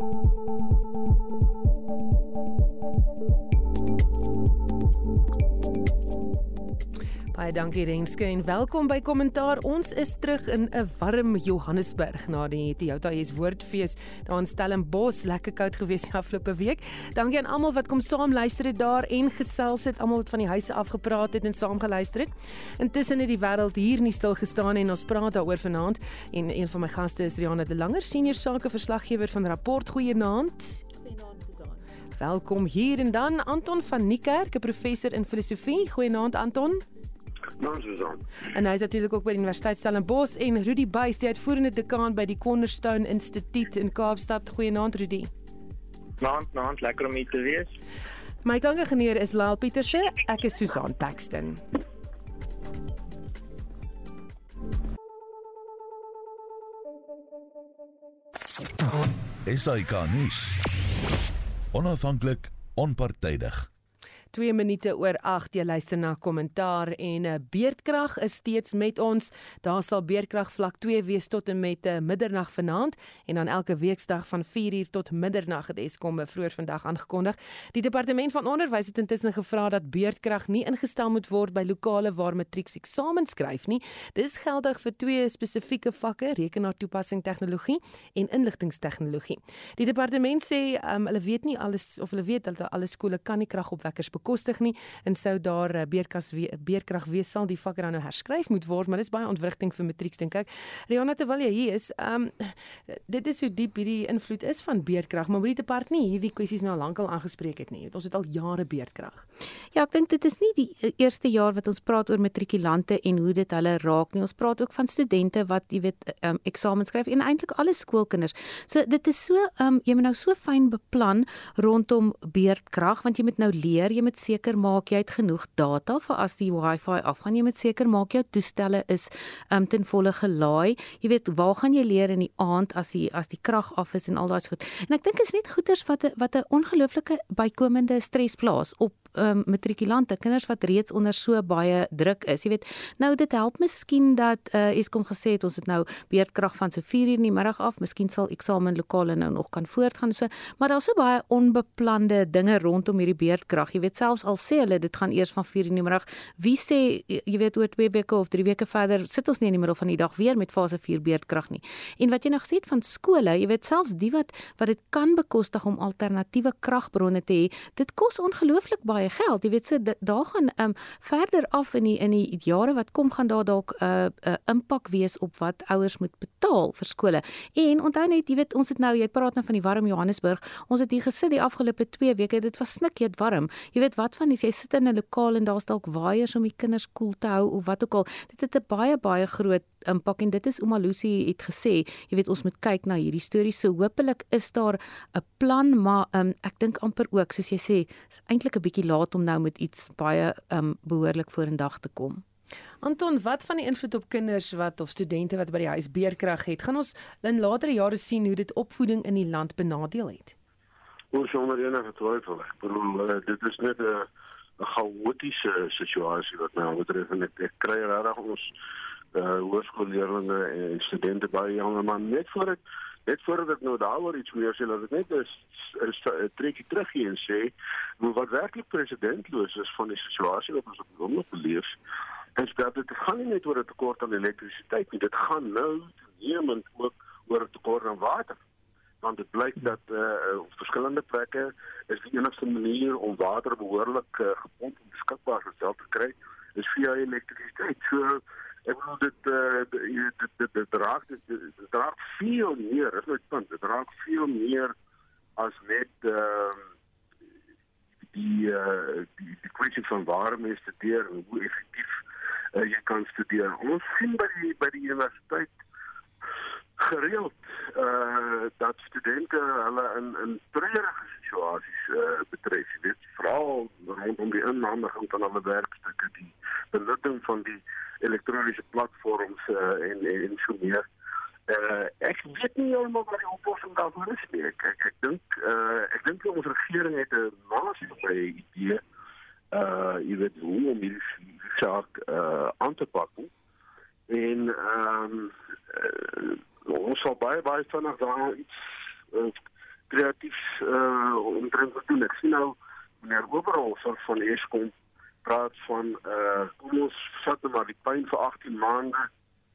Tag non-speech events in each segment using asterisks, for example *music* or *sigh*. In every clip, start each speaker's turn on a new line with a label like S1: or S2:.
S1: Thank you. Baie dankie Renske en welkom by Kommentaar. Ons is terug in 'n warm Johannesburg na die Toyota is Woordfees daar in Stellenbosch. Lekker koud gewees die afgelope week. Dankie aan almal wat kom saam luister het daar en gesels het, almal wat van die huise af gepraat het en saam geluister het. Intussen het die wêreld hier nie stil gestaan en ons praat daaroor vanaand en een van my gaste is Riana de Langer, senior sakeverslaggewer van Rapport. Goeienaand. Goeienaand Susan. Welkom hier en dan Anton van Niekerk, 'n professor in filosofie. Goeienaand Anton.
S2: Nou, Susan.
S1: En hy is natuurlik ook by die Universiteit Stellenbosch en Rudy Buys, die uitvoerende dekaan by die Cornerstone Instituut in Kaapstad. Goeienaand Rudy.
S2: Naand, naand, lekker om hier te wees.
S1: My klankingenieur is Laal Pieterse. Ek is Susan Paxton.
S3: SAK nuus. Onafhanklik, onpartydig.
S1: 2 minute oor 8 jy luister na kommentaar en uh, beerdkrag is steeds met ons. Daar sal beerdkrag vlak 2 wees tot en met uh, middernag vanaand en dan elke weekdag van 4uur tot middernag het Eskom vroeër vandag aangekondig. Die departement van onderwys het intussen gevra dat beerdkrag nie ingestel moet word by lokale waar matrieks eksamen skryf nie. Dis geldig vir twee spesifieke vakke, rekenaartoepassing tegnologie en inligtingstegnologie. Die departement sê um, hulle weet nie alles of hulle weet dat alle skole kan nie kragopwekkers bekostig nie en sou daar eh, beerkas beerkrag wees sal die vakke dan nou herskryf moet word maar dis baie ontwrigting vir matrieks dink ek. Rihanna terwyl jy hier is um, dit is hoe diep hierdie invloed is van beerkrag maar moet die depart nie hierdie kwessies nou lankal aangespreek het nie. Ons het al jare beerkrag.
S4: Ja ek dink dit is nie die eh, eerste jaar wat ons praat oor matrikulante en hoe dit hulle raak nie. Ons praat ook van studente wat jy weet um, eksamen skryf en eintlik alle skoolkinders. So dit is so um, jy moet nou so fyn beplan rondom beerdkrag want jy moet nou leer jy moet moet seker maak jy het genoeg data vir as die wifi afgaan. Jy moet seker maak jou toestelle is um, ten volle gelaai. Jy weet waar gaan jy leer in die aand as die as die krag af is en al daai goed. En ek dink is net goeters wat wat 'n ongelooflike bykomende stres plaas op um, matrikulante, kinders wat reeds onder so baie druk is. Jy weet, nou dit help miskien dat uh, Eskom gesê het ons het nou beerdkrag van so 4 uur in die middag af. Miskien sal eksamen lokale nou nog kan voortgaan so, maar daar's so baie onbeplande dinge rondom hierdie beerdkrag. Jy weet selfs al sê hulle dit gaan eers van 4 uur in die middag. Wie sê jy weet oor 2 weke of 3 weke verder sit ons nie in die middel van die dag weer met fase 4 beerdkrag nie. En wat jy gesê het van skole, jy weet selfs die wat wat dit kan bekostig om alternatiewe kragbronne te hê, dit kos ongelooflik baie baie geld. Jy weet so daar gaan um verder af in die in die jare wat kom gaan daar dalk 'n uh, 'n uh, impak wees op wat ouers moet betaal vir skole. En onthou net, jy weet ons het nou jy praat nou van die warm Johannesburg. Ons het hier gesit die afgelope 2 weke. Dit was snikkeet warm. Jy weet wat van as jy sit in 'n lokaal en daar's dalk waaiers om die kinders koel te hou of wat ook al. Dit het 'n baie baie groot impak en dit is Omalusi het gesê, jy weet ons moet kyk na hierdie stories. So hopelik is daar 'n plan, maar um, ek dink amper ook soos jy sê, is eintlik 'n bietjie laat om nou met iets baie um, behoorlik vorendag te kom.
S1: Anton, wat van die invloed op kinders wat of studente wat by die huis beerkrag het? Gaan ons in latere jare sien hoe dit opvoeding in die land benadeel het?
S2: Ons sonder enige twyfel. Ek bedoel uh, dit is net 'n 'n chaotiese situasie wat nou betref en ek, ek kry regtig ons uh, hoërskoolleerders en studente baie jong maar net voor ek net voordat ek nou daaroor iets meer sê dat dit net is 'n trekkie terug hier en sê wat werklik presidentloos is van die situasie wat ons op die oomblik beleef en dat dit gaan nie net oor 'n tekort aan elektrisiteit nie dit gaan nou neemend ook oor 'n tekort aan water. Want dit blyk dat uh, op verskillende plekke is die enigste manier om water behoorlik uh, gepomp en beskikbaar gestel te kry is via elektrisiteit. So ek bedoel dit uh, dit dit dit raak dit, dit raak veel meer is net punt dit raak veel meer as net ehm uh, die uh, die die kwessie van waar mense studeer en hoe effektief uh, jy kan studeer. Ons sien by die by die universiteit gereeld uh dat studente hulle in in treurige situasies uh betref dit veral rondom die inhandiging van hulle werkstukke die benutting van die elektroniese platforms uh, en en so meer. Uh, ek weet nie heeltemal wat die oplossing daarvoor is nie. Ek ek, dink uh, ek dink ons regering het 'n maatskaplike idee uh jy weet hoe om die saak uh aan te pak. En ehm um, uh, ons sal baie baie vinnig daar iets uh, kreatief uh omtrent wat doen. Ek sien nou meneer Oberhol van van Eskom praat van uh kom ons vat net maar die pyn vir 18 maande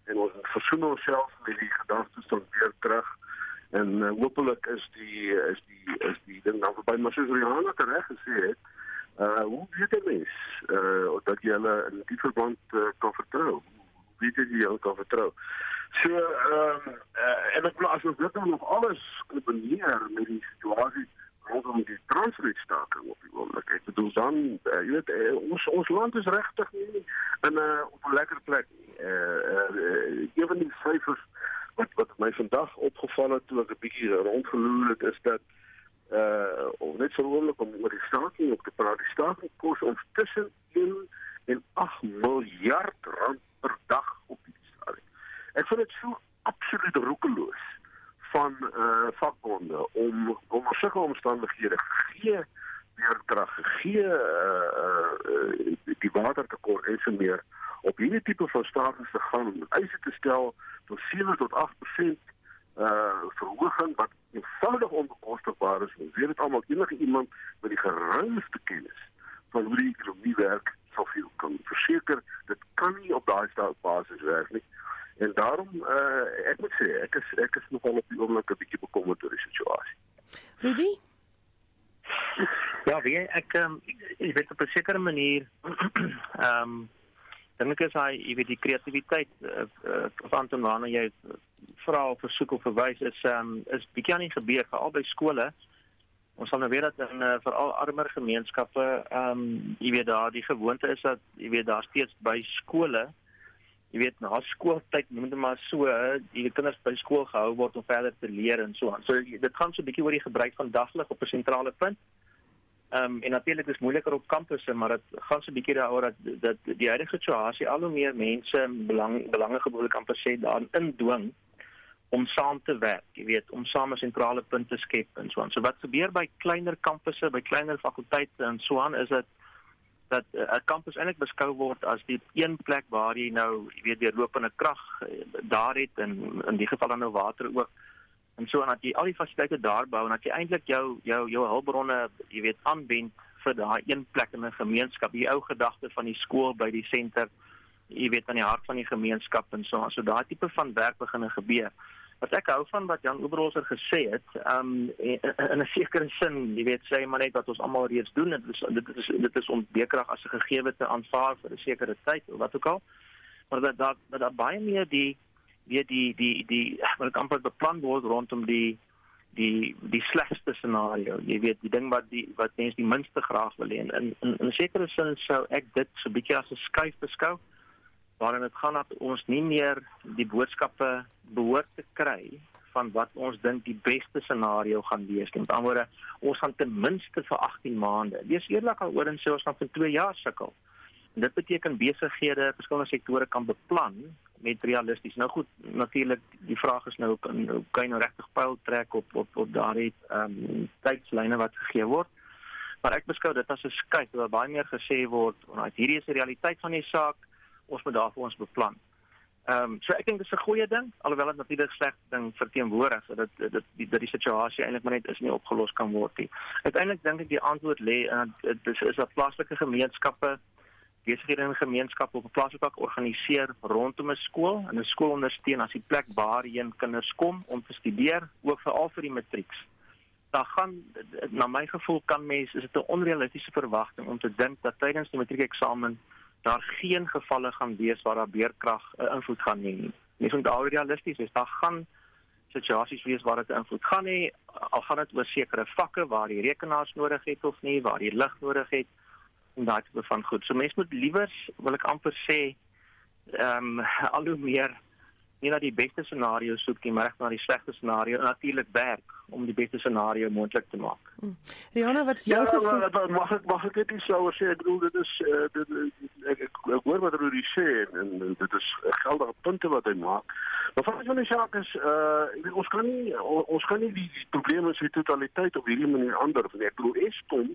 S2: en ons versoen onsself met die gedagtes van weer terug en uh, hopelik is die is die is die ding dan verby. Maar soos Rihanna reg gesê het uh hoe weet jy mens uh dat jy hulle in die verband uh, kan vertrou? Weet jy jy kan vertrou so ehm um, uh, en ek glo as ons dit dan nog alles kombineer met die situasie rondom die transferstaking op die oomblik. Ek bedoel dan, uh, jy weet, uh, ons ons land is regtig nie in 'n uh, op 'n lekker plek nie. Eh uh, uh, van die syfers wat wat my vandag opgeval het toe ek 'n bietjie rondgeloer het is dat uh of net so oomblik om oor die staking op te praat. Die staking kos ons tussen 1 en 8 miljard rand per dag op die stadium. Ek vind dit so absoluut roekeloos van eh uh, vakbonde om om sulke omstandighede gee weerkrag gee eh uh, uh, die watertekort en so meer op hierdie tipe van stakings te gaan eise te stel tot 7 tot 8% eh uh, verhoging wat eenvoudig onbekostigbaar is. Ons weet dit almal enige iemand met die geringste kennis van hoe die ekonomie werk sou veel kan verseker dit kan nie op daai basis werk nie. En daarom uh, ek moet sê ek is ek is nogal op die oomblik 'n bietjie bekommerd oor die situasie.
S1: Rudy?
S5: Ja, wie ek um, ek weet op 'n sekere manier *clears throat* ehm um, dink ek is hy jy weet die kreatiwiteit uh, uh, van Anton waarna jy vra of versoek of verwys is ehm um, is bietjie aan die gebeur veral by skole. Ons sal nou weet dat in uh, veral armer gemeenskappe ehm um, jy weet daar die gewoonte is dat jy weet daar steeds by skole jy weet na skooltyd noem dit maar so die kinders by skool gehou word om verder te leer en so aan. So dit gaan so 'n bietjie oor die gebruik van daglig op 'n sentrale punt. Ehm um, en natuurlik is moeiliker op kampusse, maar dit gaan so 'n bietjie daaroor dat dat die huidige situasie al hoe meer mense belang belangrike gebruik kampusse sê daarin indwing om saam te werk, jy weet, om saam 'n sentrale punt te skep en so aan. So wat gebeur by kleiner kampusse, by kleiner fakulteite en so aan is dit dat eh, 'n uh, kampus eintlik beskou word as die een plek waar jy nou, jy weet, deurlopende krag uh, daar het en in die geval dan nou water ook. En so dat jy al die fasiliteite daar bou en dat jy eintlik jou jou jou hulpbronne, jy weet, aanwend vir daai een plek in 'n gemeenskap. Die ou gedagte van die skool by die senter, jy weet, aan die hart van die gemeenskap en so. So daai tipe van werk begin gebeur wat ek hou van wat Jan Oberholzer gesê het, um in 'n sekere sin, jy weet, sê maar net wat ons almal reeds doen, dit is dit is dit is om bekrag as 'n gegewe te aanvaar vir 'n sekere tyd of wat ook al. Maar dat dat dat, dat baie meer die weet die die die wat amper beplan word rondom die die die slegste scenario. Jy weet, die ding wat die wat mense die minste graag wil hê in in 'n sekere sin sou ek dit so 'n bietjie as 'n skuif beskou waarin dit gaan dat ons nie meer die boodskappe behoort te kry van wat ons dink die beste scenario gaan wees. Met ander woorde, ons gaan ten minste vir 18 maande. Wees eerlik daaroor en sê ons gaan vir 2 jaar sukkel. Dit beteken besighede, verskillende sektore kan beplan met realisties. Nou goed, natuurlik die vraag is nou kan kan jy nou regtig pyl trek op op op daardie ehm um, tydslyne wat gegee word. Maar ek beskou dit as 'n skuif waar baie meer gesê word, want hierdie is die realiteit van die saak ons moet daarvoor ons beplan. Ehm um, so ek dink dis 'n goeie ding alhoewel dit natuurlik sleg ding verteenwoordig dat dit dit die dat die situasie eintlik maar net is nie opgelos kan word nie. Uiteindelik dink ek die antwoord lê in dit is, is dat plaaslike gemeenskappe besighede en gemeenskappe op 'n plaaslike vlak organiseer rondom 'n skool en 'n skool ondersteun as die plek waarheen kinders kom om te studeer, ook veral vir die matrieks. Daar gaan na my gevoel kan mense is dit 'n onrealistiese verwagting om te dink dat tydens die matriekeksamen daar geen gevalle gaan wees waar daar beerkrag 'n uh, invloed gaan hê nie. Mens moet daar realisties wees. Daar gaan situasies wees waar dit 'n invloed gaan hê. Al gaan dit oor sekere vakke waar jy rekenaars nodig het of nie, waar jy lig nodig het en daai tipe van goed. So mense moet liewer wil ek amper sê ehm um, al hoe meer nie na die beste scenario soek nie, maar reg na die slegste scenario en natuurlik werk om die beste scenario moontlik te maak. Hmm.
S1: Rihanna, wat's jou ja, gevoel?
S2: Ja, mag ek mag ek dit sou sê ek bedoel dit is uh, dit ek, ek, ek hoor wat Rudy sê en, en dit is geldige punte wat hy maak. Maar van die saak is uh ons kan nie ons kan nie die probleme in sy totaliteit op hierdie manier ander nie. Ek bedoel Eskom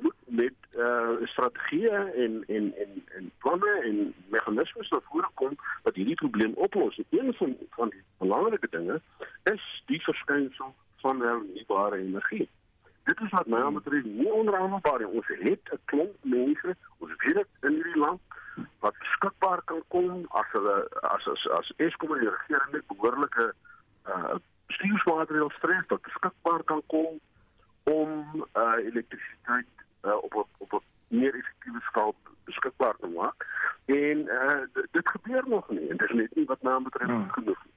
S2: moet met uh strategieë en en en en planne en meganismes wat voorkom wat hierdie probleem oplos. Een van van die belangrike dinge is die verskynsel van hernubare energie. Dit is wat my betref nie onraambaar nie. Ons het 'n klomp mense, ons weet dit in hierdie land wat beskikbaar kan kom as hulle as as as Eskom en die regering net behoorlike uh bestuursmaatreëls tref wat beskikbaar kan kom om uh elektrisiteit uh, op op op 'n meer effektiewe skaal beskikbaar te maak. En uh dit gebeur nog nie en dit is net nie wat naam betref hmm. genoeg nie.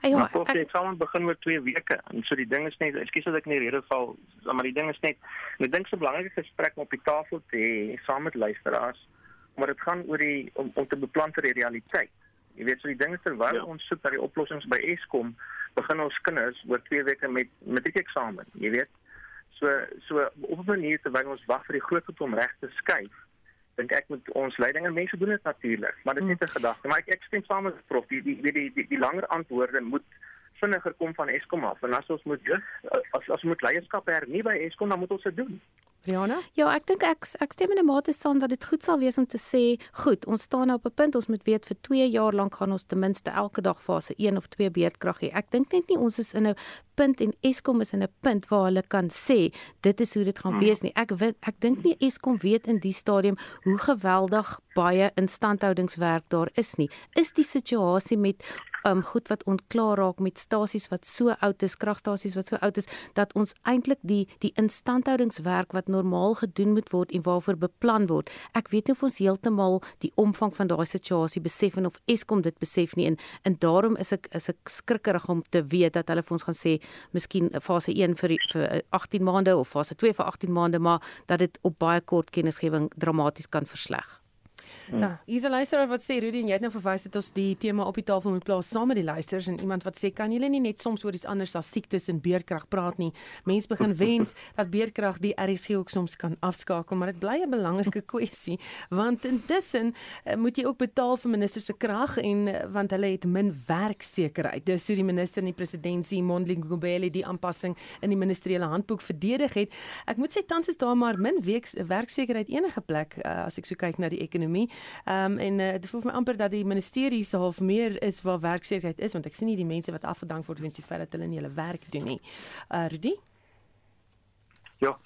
S5: Ja, maar ek ek sal begin oor 2 weke. En so die ding is net, ekskuus as ek nie rede val, maar die ding is net, ek dink so 'n belangrike gesprek om op die tafel te hê saam met luisteraars, maar dit gaan oor die om, om te beplan vir die realiteit. Jy weet so die ding is terwyl ja. ons soek na die oplossings by Eskom, begin ons kinders oor 2 weke met matriekeksamen, jy weet. So so op 'n manier terwyl ons wag vir die groot goed om reg te skuif, dink ek met ons leiding en mense doen dit natuurlik, maar dit is net 'n gedagte. Maar ek ek stem saam met prof, die die die die, die, die langer antwoorde moet vinniger kom van Eskom af. En as ons moet as as ons moet leierskap hernie by Eskom, dan moet ons dit doen.
S4: Rihanna? Ja, ek dink ek ek stem in 'n mate saam dat dit goed sal wees om te sê, goed, ons staan nou op 'n punt, ons moet weet vir 2 jaar lank gaan ons ten minste elke dag fase 1 of 2 beerdkrag hê. Ek dink net nie ons is in 'n punt en Eskom is in 'n punt waar hulle kan sê dit is hoe dit gaan wees nie. Ek weet ek dink nie Eskom weet in die stadium hoe geweldig baie instandhoudingswerk daar is nie. Is die situasie met um goed wat onklaar raak met stasies wat so oud is, kragstasies wat so oud is dat ons eintlik die die instandhoudingswerk wat normaal gedoen moet word en waarvoor beplan word. Ek weet nie of ons heeltemal die omvang van daai situasie besef en of Eskom dit besef nie en en daarom is ek is ek skrikkerig om te weet dat hulle vir ons gaan sê miskien fase 1 vir vir 18 maande of fase 2 vir 18 maande maar dat dit op baie kort kennisgewing dramaties kan versleg.
S1: Hmm. Ja, hier's 'n luisteraar wat sê Rudy en jy het nou verwys dat ons die tema op die tafel moet plaas saam met die luisters en iemand wat sê kan julle nie net soms oor iets anders as siektes en beerdkrag praat nie. Mense begin *laughs* wens dat beerdkrag die RSG ook soms kan afskakel, maar dit bly 'n belangrike *laughs* kwessie want intussen uh, moet jy ook betaal vir minister se krag en uh, want hulle het min werksekerheid. Dis hoe die minister en die presidentsie Mondli Ngubele die aanpassing in die ministeriële handboek verdedig het. Ek moet sê tans is daar maar min werksekerheid enige plek uh, as ek so kyk na die ekonomie. Ehm um, en uh, dit voel vir my amper dat die ministerie se half meer is waar werksekerheid is want ek sien nie die mense wat afgedank word weens die feit dat hulle nie hulle werk doen nie. Uh Rudy?
S5: Ja.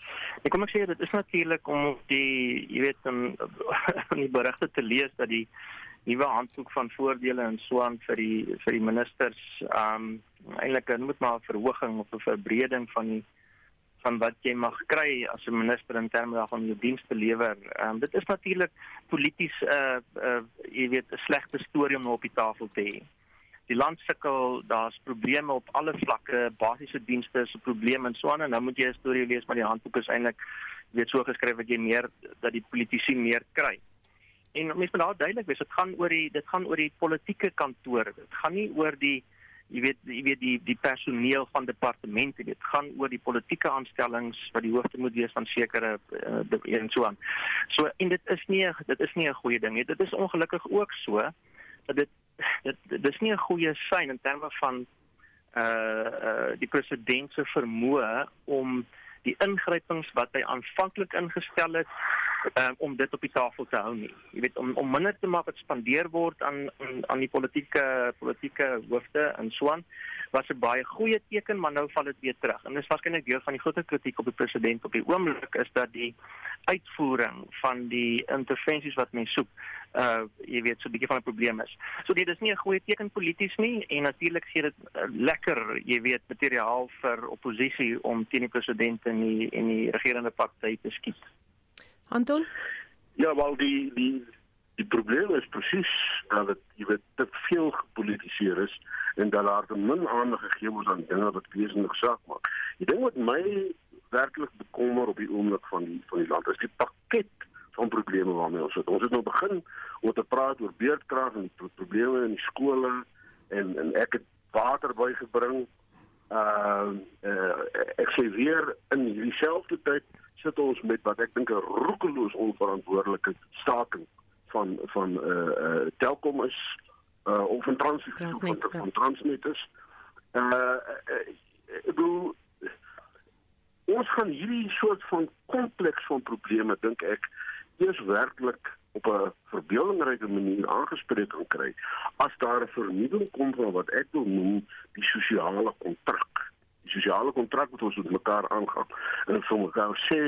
S5: Ek kom ek sê dit is natuurlik om die jy weet om *laughs* van die berigte te lees dat die nuwe handboek van voordele en so aan vir die vir die ministers ehm um, eintlik moet maar 'n verhoging of 'n verbreding van die van wat jy mag kry as 'n minister in terme daarvan jou dienste lewer. Ehm um, dit is natuurlik polities 'n uh, uh, jy weet 'n slegte storie om nou op die tafel te hê. Die land sukkel, daar's probleme op alle vlakke, basiese dienste is 'n probleem en so aan en nou moet jy 'n storie lees maar die handboek is eintlik weet so geskryf dat jy meer dat die politici meer kry. En mense moet daar duidelik wees, dit gaan oor die dit gaan oor die politieke kantoor. Dit gaan nie oor die jy weet jy weet die die personeel van departemente dit gaan oor die politieke aanstellings wat die hoofde moet wees van sekere uh, en so aan. So en dit is nie dit is nie 'n goeie ding nie. Dit is ongelukkig ook so dat dit dit dis nie 'n goeie sein in terme van uh uh die president se vermoë om die ingrypings wat hy aanvanklik ingestel het um, om dit op die tafel te hou nie. Jy weet om om minder te maak wat spandeer word aan aan, aan die politieke politieke hoofde en so aan was 'n baie goeie teken, maar nou val dit weer terug. En dis waarskynlik deel van die groter kritiek op die president op die oomblik is dat die uitvoering van die intervensies wat mense soek, uh jy weet so 'n bietjie van 'n probleem is. So dit is nie 'n goeie teken polities nie en natuurlik gee dit uh, lekker, jy weet, materiaal vir oppositie om teen die president en die en die regerende party te skiet.
S1: Anton?
S2: Ja, wel die die die probleem is presies dat dit jy weet te veel gepolitiseer is en dat daar te min aandag gegee word aan dinge wat wesentlik saak maak. Die ding wat my werklik bekommer op die oomblik van die van die land is die pakket van probleme waarmee ons sit. Ons het nou begin om te praat oor beerdkrag en die probleme in die skole en en ek het water bygebring. Uh, uh ek sê weer in dieselfde tyd sit ons met wat ek dink 'n roekeloos onverantwoordelike staking van van eh uh, uh, Telkom is uh, of van Transnet van, van ja. Transnet is. Eh uh, ek bedoel ons gaan hierdie soort van kompleks van probleme dink ek eers werklik op 'n verbeeldingryke manier aangespreek kan kry as daar 'n vernuwing kom van wat ek wil noem die sosiale kontrak die sosiale kontrak wat ons met mekaar aangaan en vir mekaar sê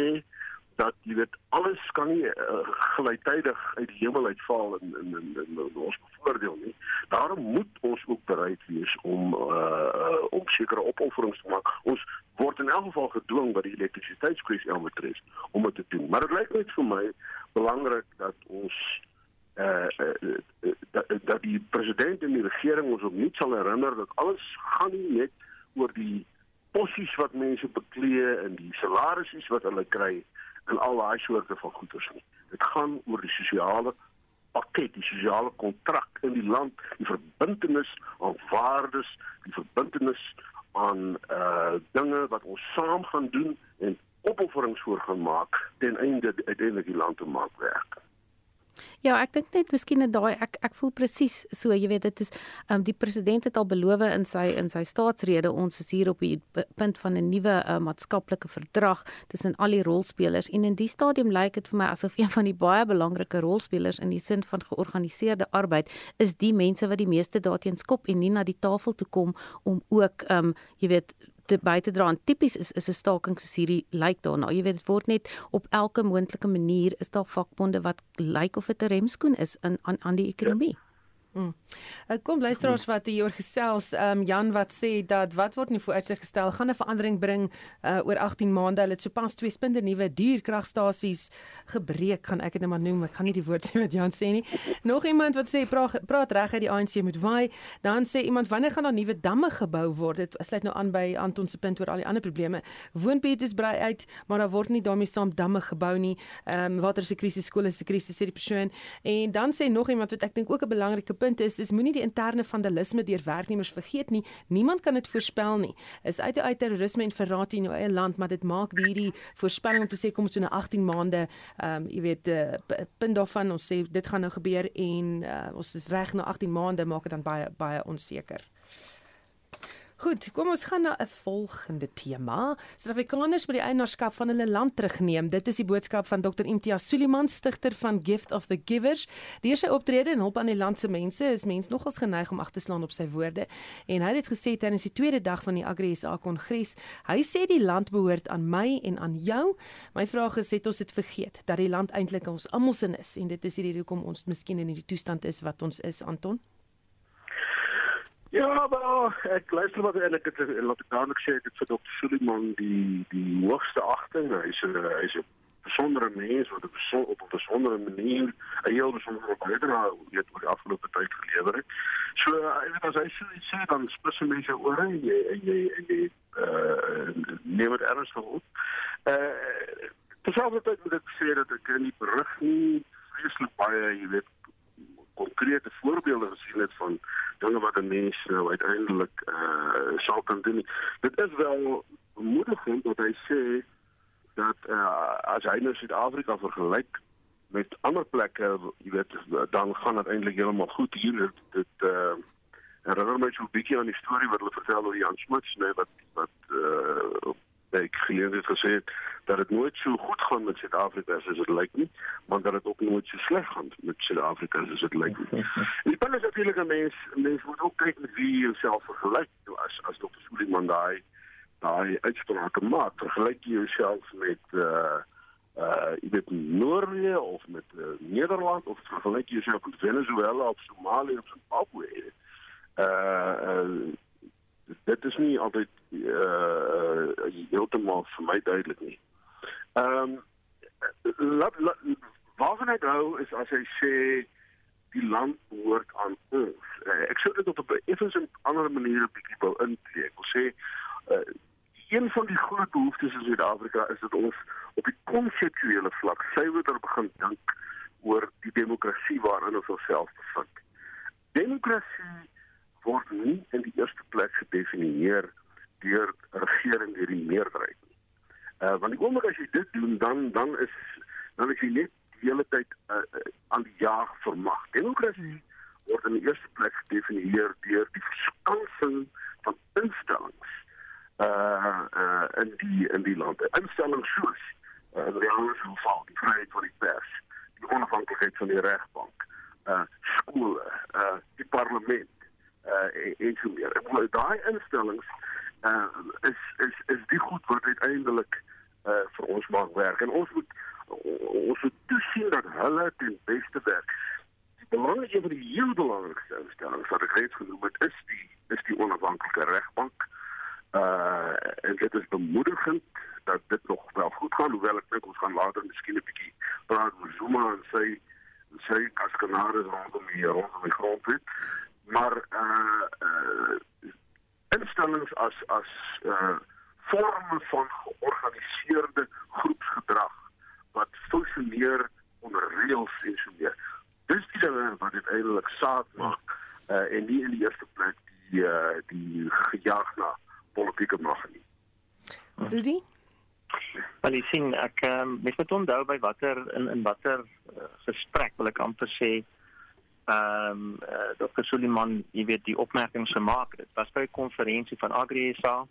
S2: dat jy weet alles kan nie uh, gelyktydig uit die hemel uitval en en en, en, en ons voordeel nie. Daarom moet ons ook bereid wees om uh, om sekere opofferings te maak. Ons word in elk geval gedwing by die elektrisiteitskwessie aan betref om dit te doen. Maar dit lyk net vir my belangrik dat ons uh, uh, dat, dat die president en die regering ons nie sal herinner dat alles gaan nie net oor die posies wat mense beklee en die salarisse wat hulle kry en al daai soorte van goederes nie. Dit gaan oor die sosiale pakket, die sosiale kontrak in die land, die verbintenis aan waardes, die verbintenis aan uh dinge wat ons saam gaan doen en opofferings voor gaan maak ten einde uiteindelik die land te maak werk.
S4: Ja, ek dink net miskien net daai ek ek voel presies so, jy weet dit is um, die president het al beloof in sy in sy staatsrede ons is hier op die punt van 'n nuwe uh, maatskaplike verdrag tussen al die rolspelers en in die stadium lyk dit vir my asof een van die baie belangrike rolspelers in die sin van georganiseerde arbeid is die mense wat die meeste daarteen skop en nie na die tafel toe kom om ook um, jy weet te by te dra aan tipies is is 'n staking soos hierdie lyk daarna. Jy weet dit word net op elke moontlike manier is daar vakbonde wat lyk of dit 'n remskoen is in aan aan die ekonomie. Ja.
S1: Mm. Kom luisteraars wat hier gesels, ehm um, Jan wat sê dat wat word nie vooruitsig gestel gaan 'n verandering bring uh, oor 18 maande. Hulle het sopas twee spinde nuwe duurkragstasies gebreek, gaan ek dit net maar noem. Ek gaan nie die woord *laughs* sê wat Jan sê nie. Nog iemand wat sê praat praat reg uit die ANC moet waai. Dan sê iemand wanneer gaan daar nuwe damme gebou word? Dit sluit nou aan by Anton se punt oor al die ander probleme. Woonbuurte is brei uit, maar daar word nie daarmee saam damme gebou nie. Ehm um, water se krisis, skole se krisis sê die persoon. En dan sê nog iemand wat ek dink ook 'n belangrike punt is is moenie die interne vandalisme deur werknemers vergeet nie. Niemand kan dit voorspel nie. Is uit uit terrorisme en verraad in jou eie land, maar dit maak hierdie voorspelling om te sê kom ons so na 18 maande, ehm um, jy weet, uh, punt daarvan ons sê dit gaan nou gebeur en uh, ons is reg na 18 maande maak dit dan baie baie onseker. Goed, kom ons gaan na 'n volgende tema. Suid-Afrikaners moet die eienaarskap van hulle land terugneem. Dit is die boodskap van Dr. Imtiaz Suliman, stigter van Gift of the Givers. Deur sy optrede en hulp aan die land se mense is mens nogals geneig om ag te slaan op sy woorde. En hy het gesê tydens die tweede dag van die Agri SA Kongres, hy sê die land behoort aan my en aan jou. My vraag is, het ons dit vergeet dat die land eintlik ons almal se is en dit is hierdie hoekom ons miskien in hierdie toestand is wat ons is, Anton?
S2: Ja, maar ek luister wat eintlik het laat ek dadelik sê dit vir Dr. Suliman die die hoogste agting. Hy's 'n hy's 'n besondere mens wat op 'n op 'n besondere manier 'n heel besondere bydrae het oor die afgelope tyd gelewer het. So ek weet as hy sê sê dan spesifiek mense oor en jy en jy en jy uh neem dit ernstig op. Uh terselfdertyd moet ek sê dat ek in die berig nie vreeslik baie, jy weet, konkrete voorbeelde gesien het van dinge wat 'n mens nou uiteindelik uh sal kan doen. Dit is wel bemoedigend wat hy sê dat uh as hy nou Suid-Afrika vergelyk met ander plekke, jy weet, dan gaan dit eintlik heeltemal goed hier dit, dit uh dan net so 'n bietjie aan die storie wat hulle vertel oor Jan Smuts, nee, wat wat uh ek geleer het gesê dat dit nooit so goed gaan met Suid-Afrika as dit lyk nie, maar dat dit ook nooit so sleg gaan met Suid-Afrika as dit lyk nie. En *laughs* die punt is natuurlik 'n mens mens moet ook kyk met wie jy jouself vergelyk as as Dr. Suliman daai daai uitsprake maak. Vergelyk jy jouself met uh uh jy weet Noorwe of met uh, Nederland of vergelyk jy jouself met Venezuela of Somalië of Zimbabwe. Uh, uh dit is nie altyd uh heeltemal vir my duidelik nie. Ehm um, waarvan ek hou is as hy sê die land behoort aan ons. Uh, ek sou dit op 'n effens ander manier 'n bietjie wou intree. Ek wil sê uh een van die groot behoeftes in Suid-Afrika is dat ons op die konseptuele vlak suiwer begin dink oor die demokrasie waarin ons osself bevind. Demokrasie word nie in die eerste plek gedefinieer deur regering deur die meerderheid nie. Uh want die oomblik as jy dit doen dan dan is dan is jy net die hele tyd uh, uh, aan die jag vir mag. Demokrasie word in die eerste plek gedefinieer deur die verskansing van instellings uh uh in die in die lande. Instellings soos uh, die ouers geval die vryheid van die pers, die onafhanklikheid van die regbank, uh skole, uh die parlement uh en so meer. Daai instellings uh, is is is die goed wat uiteindelik uh, vir ons maak werk en ons moet ons moet toesien dat hulle ten beste werk. Die belangrike vir die heel belangrikste instelling wat ek reeds genoem het is die is die onafhanklike regbank. Uh en dit is bemoedigend dat dit nog wel goed gaan hoewel ek dink ons gaan later miskien 'n bietjie praat oor Zuma en sy sy kaskanare rondom die rondom die grondwet. Maar uh instellings as as uh vorme van georganiseerde groepsgedrag wat funksioneer onder reëls en so meer. Dis die ding wat dit eintlik saak maak uh, en nie in die eerste plek die uh, die gejaag na politieke mag nie.
S1: Rudy?
S5: Wel ek sien ek um, mens moet onthou by watter in in watter uh, gesprek wil ek amper sê ehm um, uh, Dr. Suliman, jy weet die opmerkings gemaak. Dit was by 'n konferensie van AgriSA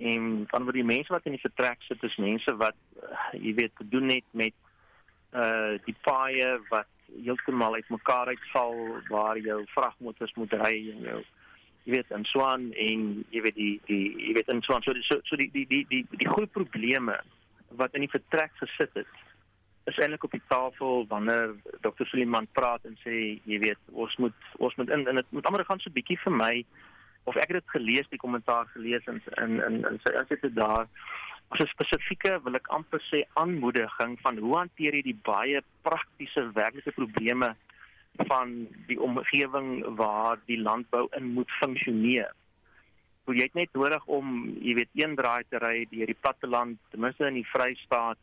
S5: en van wat die mense wat in die vertrek sit is mense wat uh, jy weet te doen het met uh die paaie wat heeltemal uitmekaar uitval waar jou vragmotors moet ry en jou jy weet in Swan en jy weet die die jy weet in Swan so so, so die die die die die groot probleme wat in die vertrek gesit het is eintlik op die tafel wanneer Dr. Suliman praat en sê jy weet ons moet ons moet in en dit moet almal gaan so bietjie vir my of ek het dit gelees die kommentaar gelees in in in, in sy insette daar as 'n spesifieke wil ek amper sê aanmoediging van hoe hanteer jy die baie praktiese werklike probleme van die omgewing waar die landbou in moet funksioneer. Jy net nodig om, jy weet, een draai te ry deur die platteland, ten minste in die Vrystaat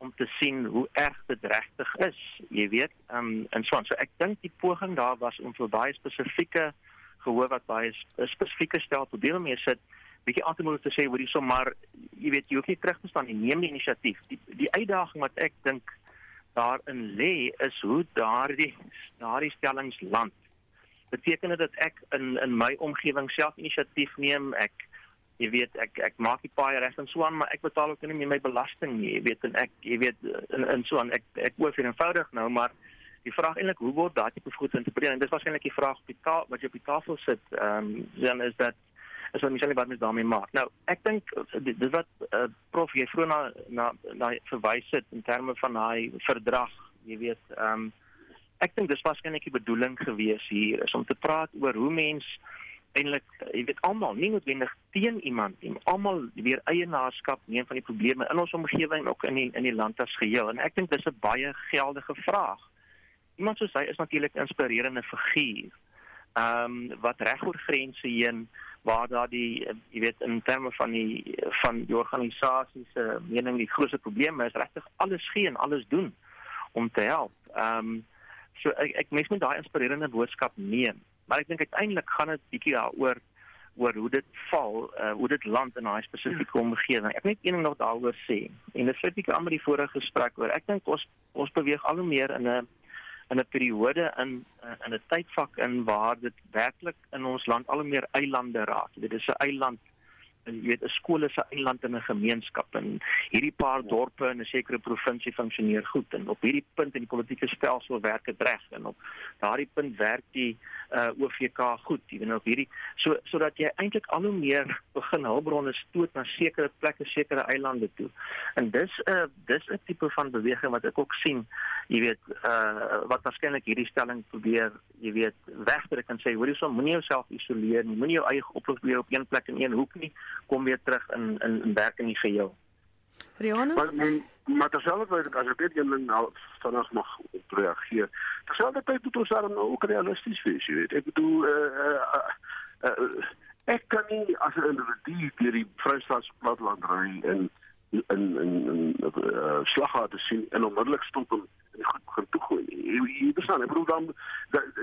S5: om te sien hoe erg dit regtig is, jy weet. Ehm um, en so aan. So ek dink die poging daar was om vir baie spesifieke gehoor wat baie spesifieke stel probleme mee sit bietjie aan te moedig te sê hoor hierso maar jy weet jy hoef nie terug te staan nie neem die inisiatief die die uitdaging wat ek dink daarin lê is hoe daardie daardie stellings land beteken dit dat ek in in my omgewing self inisiatief neem ek jy weet ek ek maak die paai reg en so aan maar ek betaal ook nie meer my belasting nie jy weet en ek jy weet in in so aan ek ek oor eenvoudig nou maar die vraag eintlik hoe word tipe goed geïnterpreteer en dis waarskynlik die vraag op die tafel wat jy op die tafel sit ehm um, dan is dat is wat Michelle wat mens daarmee maak. Nou, ek dink dis wat uh, prof jy vroeër na na na verwys het in terme van daai verdrag, jy weet, ehm um, ek dink dis waarskynlik die bedoeling gewees hier is om te praat oor hoe mens eintlik jy weet almal nie noodwendig teen iemand nie, almal weer eienaarskap neem van die probleme in ons omgewing ook in die in die land as geheel. En ek dink dis 'n baie geldige vraag iemand soos hy is natuurlik 'n inspirerende figuur. Ehm um, wat reg oor grense heen waar daar die jy weet in terme van die van die organisasie se mening die grootste probleem is regtig alles gee en alles doen om te help. Ehm um, so ek ek mens moet daai inspirerende boodskap neem. Maar ek dink uiteindelik gaan dit bietjie daaroor oor hoe dit val, uh, hoe dit land in daai spesifieke omgewing. Ek net een ding nog daaroor sê. En dit sit bietjie aan met die vorige gesprek oor. Ek dink ons ons beweeg al hoe meer in 'n in 'n periode in eh, in 'n tydvak in waar dit werklik in ons land al hoe meer eilande raak. Dit is 'n eiland en jy weet 'n skool is 'n eiland in 'n gemeenskap en hierdie paar dorpe in 'n sekere provinsie funksioneer goed en op hierdie punt in die politieke stelsel werk dit reg en op daardie punt werk die uh, OVK goed jy weet op hierdie so sodat jy eintlik al hoe meer begin hulpbronne stoot na sekere plekke sekere eilande toe en dis 'n uh, dis 'n tipe van beweging wat ek ook sien jy weet uh, wat waarskynlik hierdie stelling probeer jy weet wegdruk en sê hoor so moenie jouself isoleer nie moenie jou eie oplossing op een plek in een hoek nie kom weer terug in in, in werk in die geheel.
S1: Rihanna?
S2: Maar maar terselfdertyd as ek dit een ding nou vanaand mag reageer. Terselfdertyd moet ons dan nou ook realisties wees, jy weet. Ek bedoel eh uh, uh, uh, ek kan nie as 'n individu deur die Vrystaatse platteland ry en in in in uh, slaggate sien en onmiddellik stop en goed begin toegooi. Jy verstaan, ek bedoel dan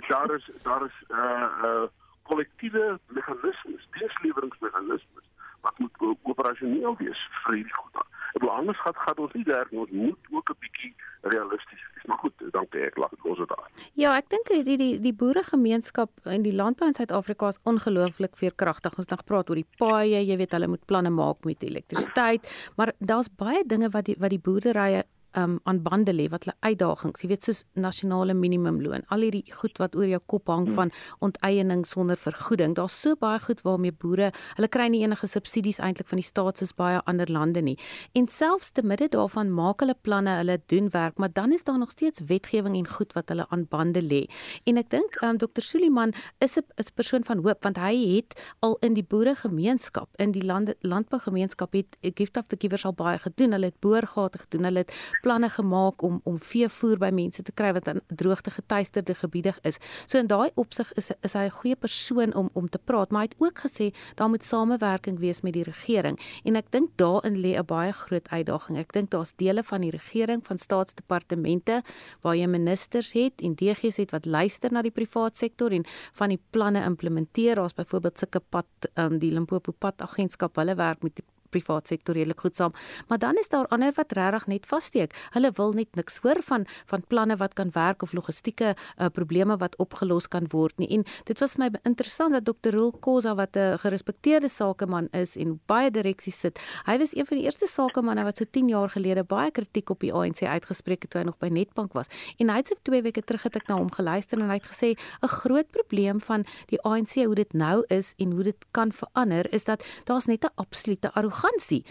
S2: daar is daar is eh uh, uh, kollektiewe meganismes, diensleweringsmeganismes wat moet operasioneel wees vir hierdie goed. Ek bedoel anders gaan gaan ons nie nie. Ons moet ook 'n bietjie realisties wees. Maar goed, dankie ek lag los dit daar.
S4: Ja, ek dink die die die boeregemeenskap in die landbou in Suid-Afrika is ongelooflik veerkragtig. Ons nog praat oor die paaie, jy weet hulle moet planne maak met elektrisiteit, maar daar's baie dinge wat die wat die boerderye um, aan bande lê wat hulle uitdagings, jy weet soos nasionale minimumloon, al hierdie goed wat oor jou kop hang van onteiening sonder vergoeding. Daar's so baie goed waarmee boere, hulle kry nie enige subsidies eintlik van die staat soos baie ander lande nie. En selfs te midde daarvan maak hulle planne, hulle doen werk, maar dan is daar nog steeds wetgewing en goed wat hulle aan bande lê. En ek dink um, Dr. Suliman is 'n is 'n persoon van hoop want hy het al in die boeregemeenskap, in die lande landbougemeenskap het Gift of the Givers al baie gedoen. Hulle het boorgate gedoen. Hulle het planne gemaak om om veevoer by mense te kry wat in droogte getuisterde gebiede is. So in daai opsig is is hy 'n goeie persoon om om te praat, maar hy het ook gesê daar moet samewerking wees met die regering. En ek dink daarin lê 'n baie groot uitdaging. Ek dink daar's dele van die regering, van staatsdepartemente waar jy ministers het en DG's het wat luister na die privaat sektor en van die planne implementeer. Daar's byvoorbeeld sulke pad um, die Limpopo pad agentskap, hulle werk met die privaat sektor redelik goed saam. Maar dan is daar ander wat regtig net vassteek. Hulle wil net niks hoor van van planne wat kan werk of logistieke uh, probleme wat opgelos kan word nie. En dit was my interessant dat Dr. Roel Kosa wat 'n gerespekteerde sakeman is en baie direksies sit. Hy was een van die eerste sakemanne wat so 10 jaar gelede baie kritiek op die ANC uitgespreek het toe hy nog by Netbank was. En hy het so 2 weke terug het ek na hom geluister en hy het gesê 'n groot probleem van die ANC hoe dit nou is en hoe dit kan verander is dat daar's net 'n absolute arrogansie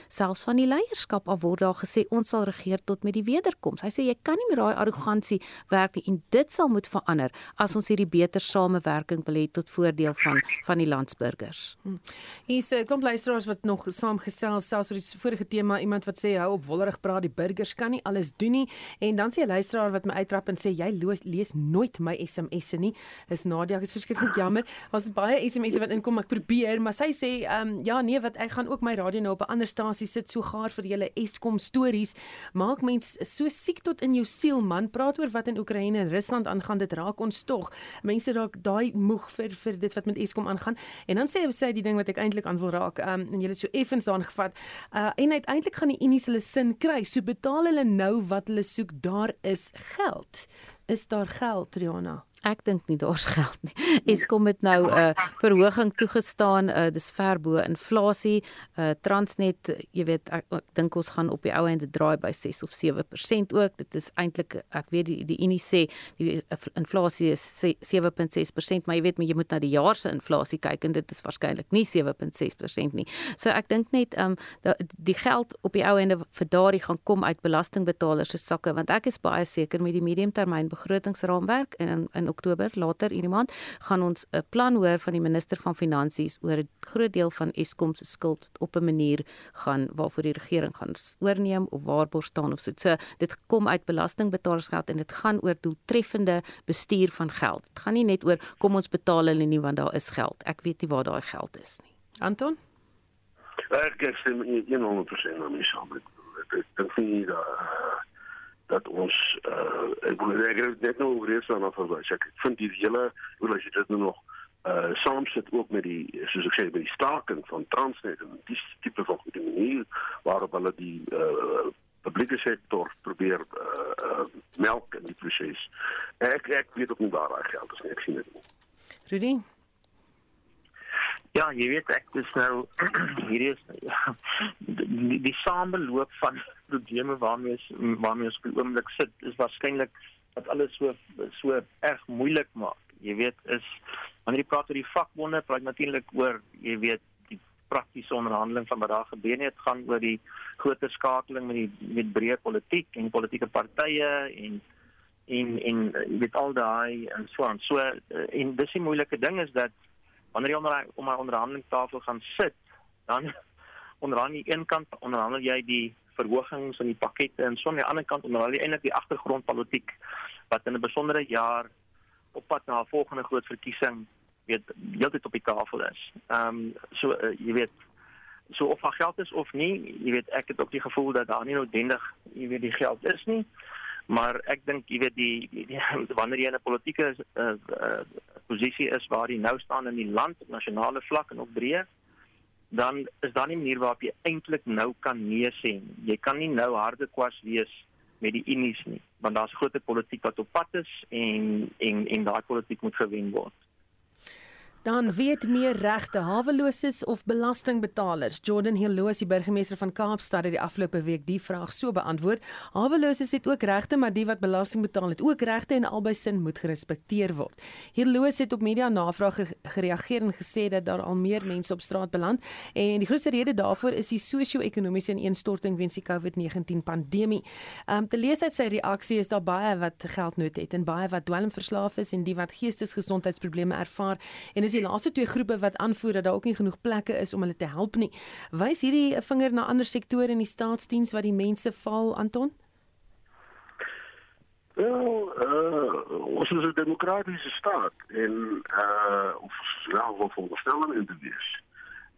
S4: selfs van die leierskap af word daar gesê ons sal regeer tot met die wederkoms. Hy sê jy kan nie met daai arrogansie werk nie en dit sal moet verander as ons hierdie beter samewerking wil hê tot voordeel van van die landsburgers.
S1: Hm. Hier's 'n klomp luisteraars wat nog saamgesels selfs oor die vorige tema iemand wat sê hou op wollerig praat die burgers kan nie alles doen nie en dan sê 'n luisteraar wat my uittrap en sê jy loos, lees nooit my SMS'e nie. Is Nadia is verskriklik jammer. Daar's baie SMS'e wat inkom ek probeer maar sy sê ehm um, ja nee wat ek gaan ook my radio nou op 'n ander stasie sit so gaar vir julle Eskom stories. Maak mens so siek tot in jou siel man. Praat oor wat in Oekraïne en Rusland aangaan. Dit raak ons tog. Mense raak daai moeg vir vir dit wat met Eskom aangaan. En dan sê hy sê die ding wat ek eintlik aan wil raak. Um, en julle so effens daan gevat. Uh en uiteindelik gaan die Unies hulle sin kry. So betaal hulle nou wat hulle soek. Daar is geld. Is daar geld, Riona?
S4: Ek dink nie daar's geld nie. Eskom het nou 'n uh, verhoging toegestaan, uh, dis ver bo inflasie. Uh, Transnet, jy weet, ek, ek dink ons gaan op die ou ende draai by 6 of 7% ook. Dit is eintlik ek weet die die Unie sê die inflasie is 7.6%, maar jy weet, maar jy moet na die jaar se inflasie kyk en dit is waarskynlik nie 7.6% nie. So ek dink net um die geld op die ou ende vir daardie gaan kom uit belastingbetalers se sakke want ek is baie seker met die mediumtermyn begrotingsraamwerk en in Oktober later hierdie maand gaan ons 'n plan hoor van die minister van finansies oor 'n groot deel van Eskom se skuld op 'n manier gaan waarvoor die regering gaan oorneem of waarborg staan of so. so dit kom uit belastingbetalersgeld en dit gaan oor doeltreffende bestuur van geld. Dit gaan nie net oor kom ons betaal hulle nie want daar is geld. Ek weet nie waar daai geld is nie.
S1: Anton
S2: Ek sê 100% aan my saam. Ek dink nie dat dat ons uh, ek wil ek net nou oor hierdie af verwys. Ek vind die hele hoe as jy dit nou nog uh saam sit ook met die soos ek sê met die staking van Transnet en dis tipe van die manier waarop hulle die uh publieke sektor probeer uh, uh melk in die proses. Ek ek weet ook nie waar daai geld is nie. Ek sien dit nie.
S1: Rudy
S5: Ja, jy weet ek dis nou *clears throat* hierdie is ja, die, die sameloop van *laughs* probleme waarmee ons waarmee ons op die oomblik sit is waarskynlik wat alles so so erg moeilik maak. Jy weet is wanneer jy praat oor die vakbonde, praat natuurlik oor jy weet die praktiese onderhandeling van wat daar gebeur het gaan oor die groter skakeling met die met breë politiek en politieke partye en en en weet al daai en so aan. So en dis die moeilike ding is dat wanneer jy onder om 'n onderhandelingstafel gaan sit, dan *laughs* onderhandel jy een kant onderhandel jy die verhogings in die pakkette en so aan die ander kant onderhandel jy eintlik die agtergrondpolitiek wat in 'n besondere jaar op pad na 'n volgende groot verkiesing weet heeltyd op die tafel is. Ehm um, so uh, jy weet so of daar geld is of nie, jy weet ek het ook die gevoel dat daar nie noodwendig jy weet die geld is nie. Maar ek dink jy weet die, die, die *laughs* wanneer jy in 'n politieke uh, uh, posisie is waar jy nou staan in die land op nasionale vlak en op breë dan is daar nie 'n manier waarop jy eintlik nou kan nee sê nie. Jy kan nie nou harde kwas wees met die unies nie, want daar's groot politiek wat op pad is en en en daai politiek moet gewen word.
S1: Dan weet meer regte haweloses of belastingbetalers. Jordan Hilloos, die burgemeester van Kaapstad, het die afgelope week die vraag so beantwoord. Haweloses het ook regte, maar die wat belasting betaal het ook regte en albei sin moet gerespekteer word. Hilloos het op media navraag gereageer en gesê dat daar al meer mense op straat beland en die grootste rede daarvoor is die sosio-ekonomiese ineenstorting weens die COVID-19 pandemie. Um te lees uit sy reaksie is daar baie wat geldnood het en baie wat dwelmverslaaf is en die wat geestesgesondheidsprobleme ervaar en dis die laaste twee groepe wat aanvoer dat daar ook nie genoeg plekke is om hulle te help nie. Wys hierdie 'n vinger na ander sektore in die staatsdiens wat die mense val Anton?
S2: Wel, uh, ons is 'n demokratiese staat en uh ons nou wil veronderstel in te wees.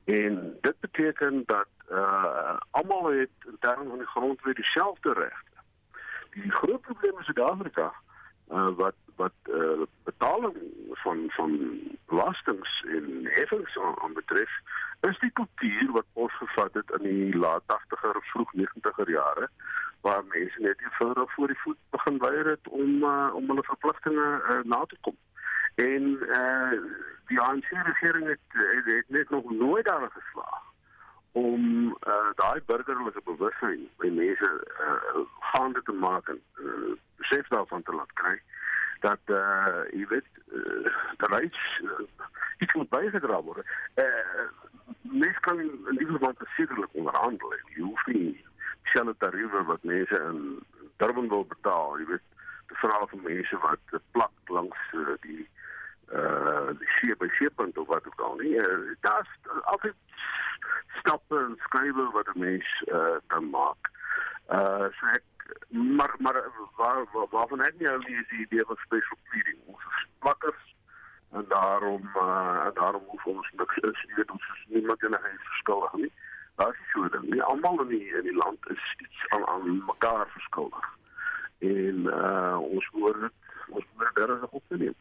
S2: En dit beteken dat uh almal het in terme van die grondwet dieselfde regte. Die groot probleem in Suid-Afrika uh wat wat uh betaling van van belastings en heffings aan, aan betref, is die kultuur wat ons gevat het in die laat 80er of vroeg 90er jare waar mense net eenvoudig voor die voet begin weier het om uh, om hulle verpligtinge uh, na te kom. En uh die ANC regering het, het, het net nog nooit daar geslaag om uh daai burgerlike bewustheid by mense uh gaande te maak en uh, besef daarvan te laat kry dat uh jy weet uh, dat iets uh, iets moet bygedra word. Uh mens kan in die geval sekerlik onderhandel. Jy hoef nie dieselfde tariewe wat mense in Durban wil betaal, jy weet, te vra vir mense wat plak langs uh, die uh die see by seepunt of wat ook al nie. Uh, Daar's altyd stappe en skrywe wat 'n mens uh kan maak. Uh so ek maar maar waar waar waarvan ek nie al die idee van special pleading ons is plakkers en daarom uh en daarom hoef ons niks is jy weet ons is niemand 'n verskuldig nie. Daar is so dan nie almal in die in die land is iets aan aan mekaar verskuldig. En uh ons hoor ons moet daar op neem.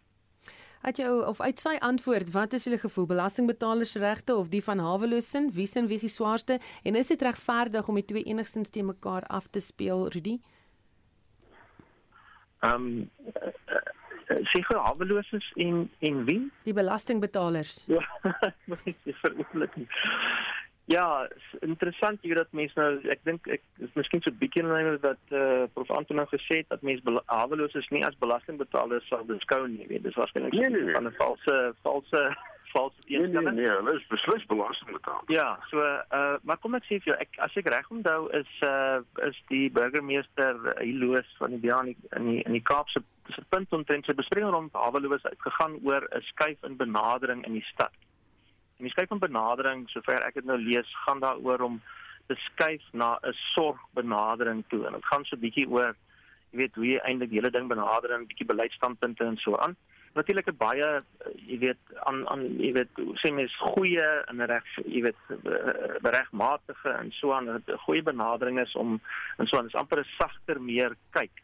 S1: Het jou of uit sy antwoord, wat is julle gevoel belastingbetalers regte of die van haweloosin, wie sin wie swaarste en is dit regverdig om die twee enigstens te mekaar af te speel, Rudy?
S5: Ehm um, seker haweloses en en wie?
S1: Die belastingbetalers.
S5: Ja, *laughs* vir Ja, interessant hier dat mense nou ek dink ek is miskien so bietjie in lyn met wat eh uh, Prof Anton nou gesê het dat mense haweloos is nie as belastingbetalers sal beskou nie, weet. Dis waarskynlik
S2: nee, nee, nee.
S5: van 'n valse valse *laughs* valse
S2: instelling. Nee, nee, nee, hulle is beslis belasting betaal.
S5: Ja, so eh uh, maar kom ek sê vir jou, ek as ek reg onthou is eh uh, is die burgemeester Hiloos van die DA in die in die, Kaapse se punt omtrent sy bespreking rond haweloos uitgegaan oor 'n skuif in benadering in die stad. En die skuif van benadering, sover ek dit nou lees, gaan daaroor om te skuif na 'n sorgbenadering toe. En dit gaan so 'n bietjie oor jy weet hoe jy eintlik die hele ding benader en 'n bietjie beleidsstandpunte en so aan. Natuurlik 'n baie jy weet aan aan jy weet sê mens goeie en reg jy weet regmatige en so aan 'n goeie benadering is om en so aan is amper 'n sagter meer kyk.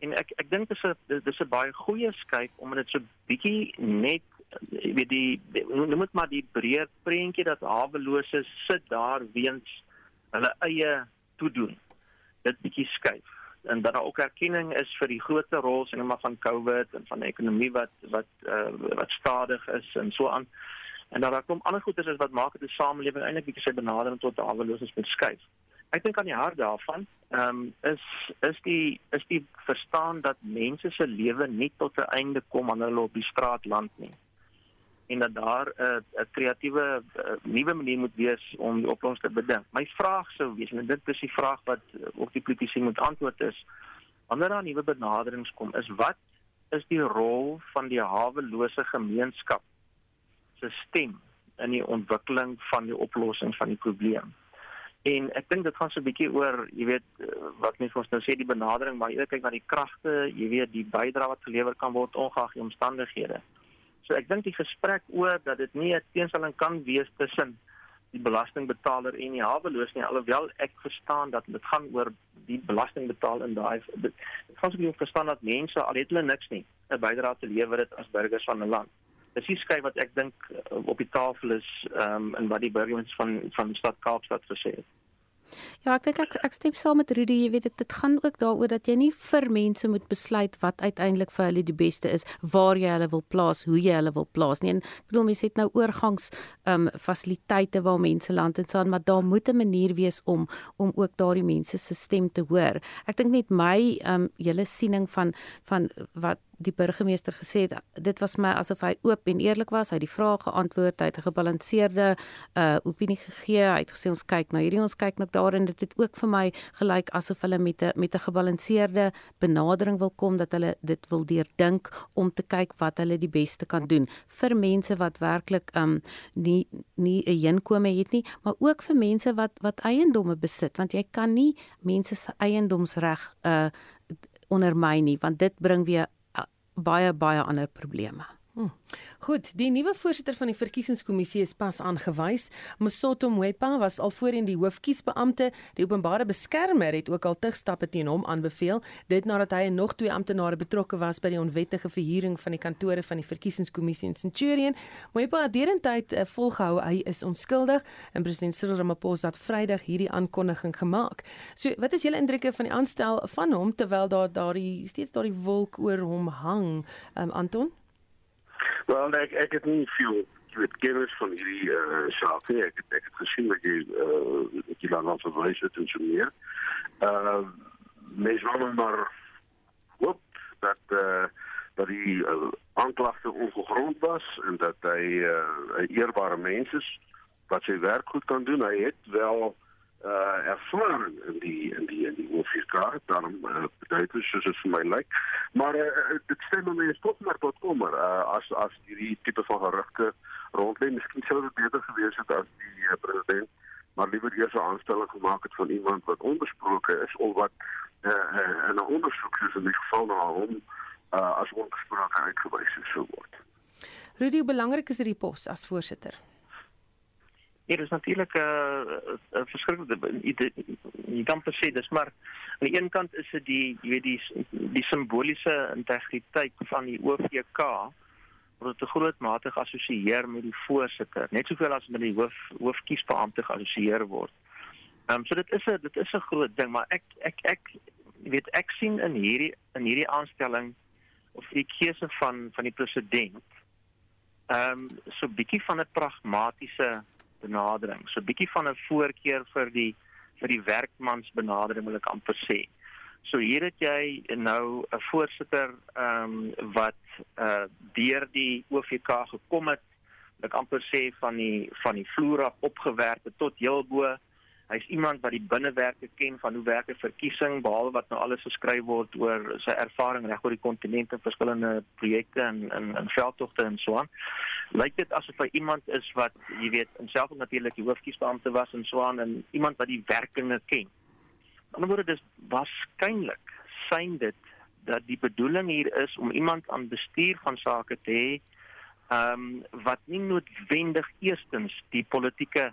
S5: En ek ek dink dis 'n dis 'n baie goeie skuif omdat dit so bietjie net weet die, die noem dit maar die breër prentjie dat haweloses sit daar weens hulle eie toedoen. Dit bietjie skuif en dat daar ook erkenning is vir die groot rol sien maar van COVID en van die ekonomie wat wat uh, wat stadig is en so aan. En dat daar kom ander goedes is wat maak dit 'n samelewing eintlik bietjie sy benadering tot haweloses moet skuif. Ek dink aan die hart daarvan, ehm um, is is die is die verstaan dat mense se lewe nie tot 'n einde kom wanneer hulle op die straat land nie en dat daar 'n uh, 'n kreatiewe uh, nuwe manier moet wees om die oplossing te bedink. My vraag sou wees en dit is die vraag wat uh, ook die politici moet antwoord is wanneer daar nuwe benaderings kom is wat is die rol van die hawelose gemeenskap se stem in die ontwikkeling van die oplossing van die probleem. En ek dink dit gaan so 'n bietjie oor, jy weet, uh, wat mense ons nou sê die benadering, maar jy kyk na die kragte, jy weet, die bydrae wat gelewer kan word ongeag die omstandighede. So ek dink die gesprek oor dat dit nie 'n teenstelling kan wees tussen die belastingbetaler en die haweloos nie alhoewel ek verstaan dat dit gaan oor die belastingbetaler in daai dit gaan sou moet verstaan dat mense al het hulle niks nie 'n bydrae te lewer dit as burgers van 'n land. Die skryf wat ek dink uh, op die tafel is ehm um, en wat die burgemeester van van die stad Kaapstad gesê het.
S4: Ja, ek dink ek ek stem saam met Rudy, jy weet dit dit gaan ook daaroor dat jy nie vir mense moet besluit wat uiteindelik vir hulle die beste is, waar jy hulle wil plaas, hoe jy hulle wil plaas nie. En ek bedoel mense het nou oorgangs ehm um, fasiliteite waar mense land en saan, maar daar moet 'n manier wees om om ook daardie mense se stem te hoor. Ek dink net my ehm um, julle siening van van wat die burgemeester gesê het dit was my asof hy oop en eerlik was. Hy het die vrae geantwoord hy het 'n gebalanseerde uh opinie gegee. Hy het gesê ons kyk na hierdie ons kyk na daar en dit het ook vir my gelyk asof hulle met 'n met 'n gebalanseerde benadering wil kom dat hulle dit wil deurdink om te kyk wat hulle die beste kan doen. Vir mense wat werklik um nie nie 'n inkome het nie maar ook vir mense wat wat eiendomme besit. Want jy kan nie mense se eiendomsreg uh ondermyn nie want dit bring weer baie baie ander probleme.
S1: Hmm. Goed, die nuwe voorsitter van die verkiesingskommissie is pas aangewys. Msoto Mwepa was al voorheen die hoofkiesbeampte. Die openbare beskermer het ook al tigstappe teen hom aanbeveel, dit nadat hy en nog twee amptenare betrokke was by die onwettige verhuuring van die kantore van die verkiesingskommissie in Centurion. Mwepa het derentyd uh, volgehou hy is onskuldig en president Cyril Ramaphosa het Vrydag hierdie aankondiging gemaak. So, wat is julle indrukke van die aanstel van hom terwyl daar daardie steeds daardie wolk oor hom hang, um, Anton?
S2: Wel, ek ek het nie veel weet kennis van hierdie uh, saak nie. Ek ek het gesien dat jy eh uh, jy dan al verwys het en so meer. Uh mens wil maar hoop dat eh uh, dat die uh, aanklagte ongegrond was en dat hy uh, 'n eerbare mens is wat sy werk goed kan doen. Hy het wel uh ervaring in die in die in die hoofkaart daarom uh, beduidend soos dit vir my lyk. Maar uh, dit stem my tot maar tot kommer uh, as as hierdie tipe van gerugte rondlê miskien sou dit beter gewees het as die uh, president maar liewer eers 'n aanstelling gemaak het van iemand wat onbesproke is of wat uh, uh, 'n ondersoek soos in die geval na hom uh, as onbesproke uitgewys sou word.
S1: Rudy hoe belangrik is hierdie pos as voorsitter
S5: Dit is natuurlik 'n uh, uh, verskriklike jy kan sê dis maar aan die een kant is dit die jy weet die die simboliese integriteit van die OVK word te groot mate geassosieer met die voorsitter, net soveel as met die hoof hoofkiesbeampte geassosieer word. Ehm um, so dit is 'n dit is 'n groot ding, maar ek ek ek weet ek sien in hierdie in hierdie aanstelling of die keuse van van die president ehm um, so bietjie van 'n pragmatiese benadering. So 'n bietjie van 'n voorkeur vir die vir die werkmans benadering wil ek amper sê. So hier het jy nou 'n voorsitter ehm um, wat uh deur die OVK gekom het. Ek amper sê van die van die vloer af opgewerk tot heel bo Hy's iemand wat die binnewerke ken van hoe werk 'n verkiesing behalwe wat nou alles geskryf word oor sy ervaring reg oor die kontinent en verskillende projekte en in in veldtogte en so aan. Lyk dit asof hy iemand is wat jy weet, homself natuurlik die hoofkiesbeampte was en so aan en iemand wat die werkinge ken. Aan die ander bodre dis waarskynlik sien dit dat die bedoeling hier is om iemand aan bestuur van sake te hê ehm um, wat nie noodwendig eerstens die politieke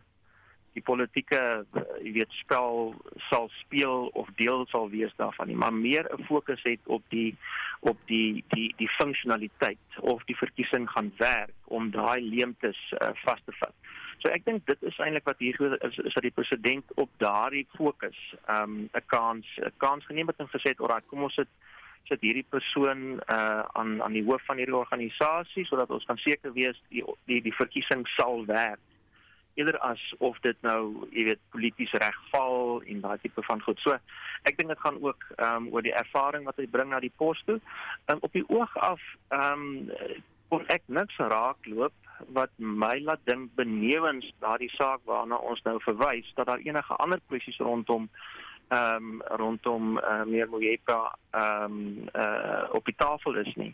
S5: die politieke uh, jy weet spel sal speel of deel sal wees daarvan nie maar meer 'n fokus het op die op die die die funksionaliteit of die verkiesing gaan werk om daai leemtes uh, vas te vat. So ek dink dit is eintlik wat hier is is dat die president op daardie fokus um 'n kans 'n kans geneem het en gesê het alraai kom ons sit sit hierdie persoon uh aan aan die hoof van hierdie organisasie sodat ons kan seker wees die die die verkiesing sal werk eerder as of dit nou, jy weet, polities regval en daai tipe van goed. So, ek dink dit gaan ook ehm um, oor die ervaring wat hy bring na die pos toe. Um, op die oog af ehm um, kon ek niks raakloop wat my laat dink benewens daardie saak waarna ons nou verwys dat daar enige ander kwessies rondom ehm um, rondom uh, meer Mojepa ehm um, uh, op die tafel is nie.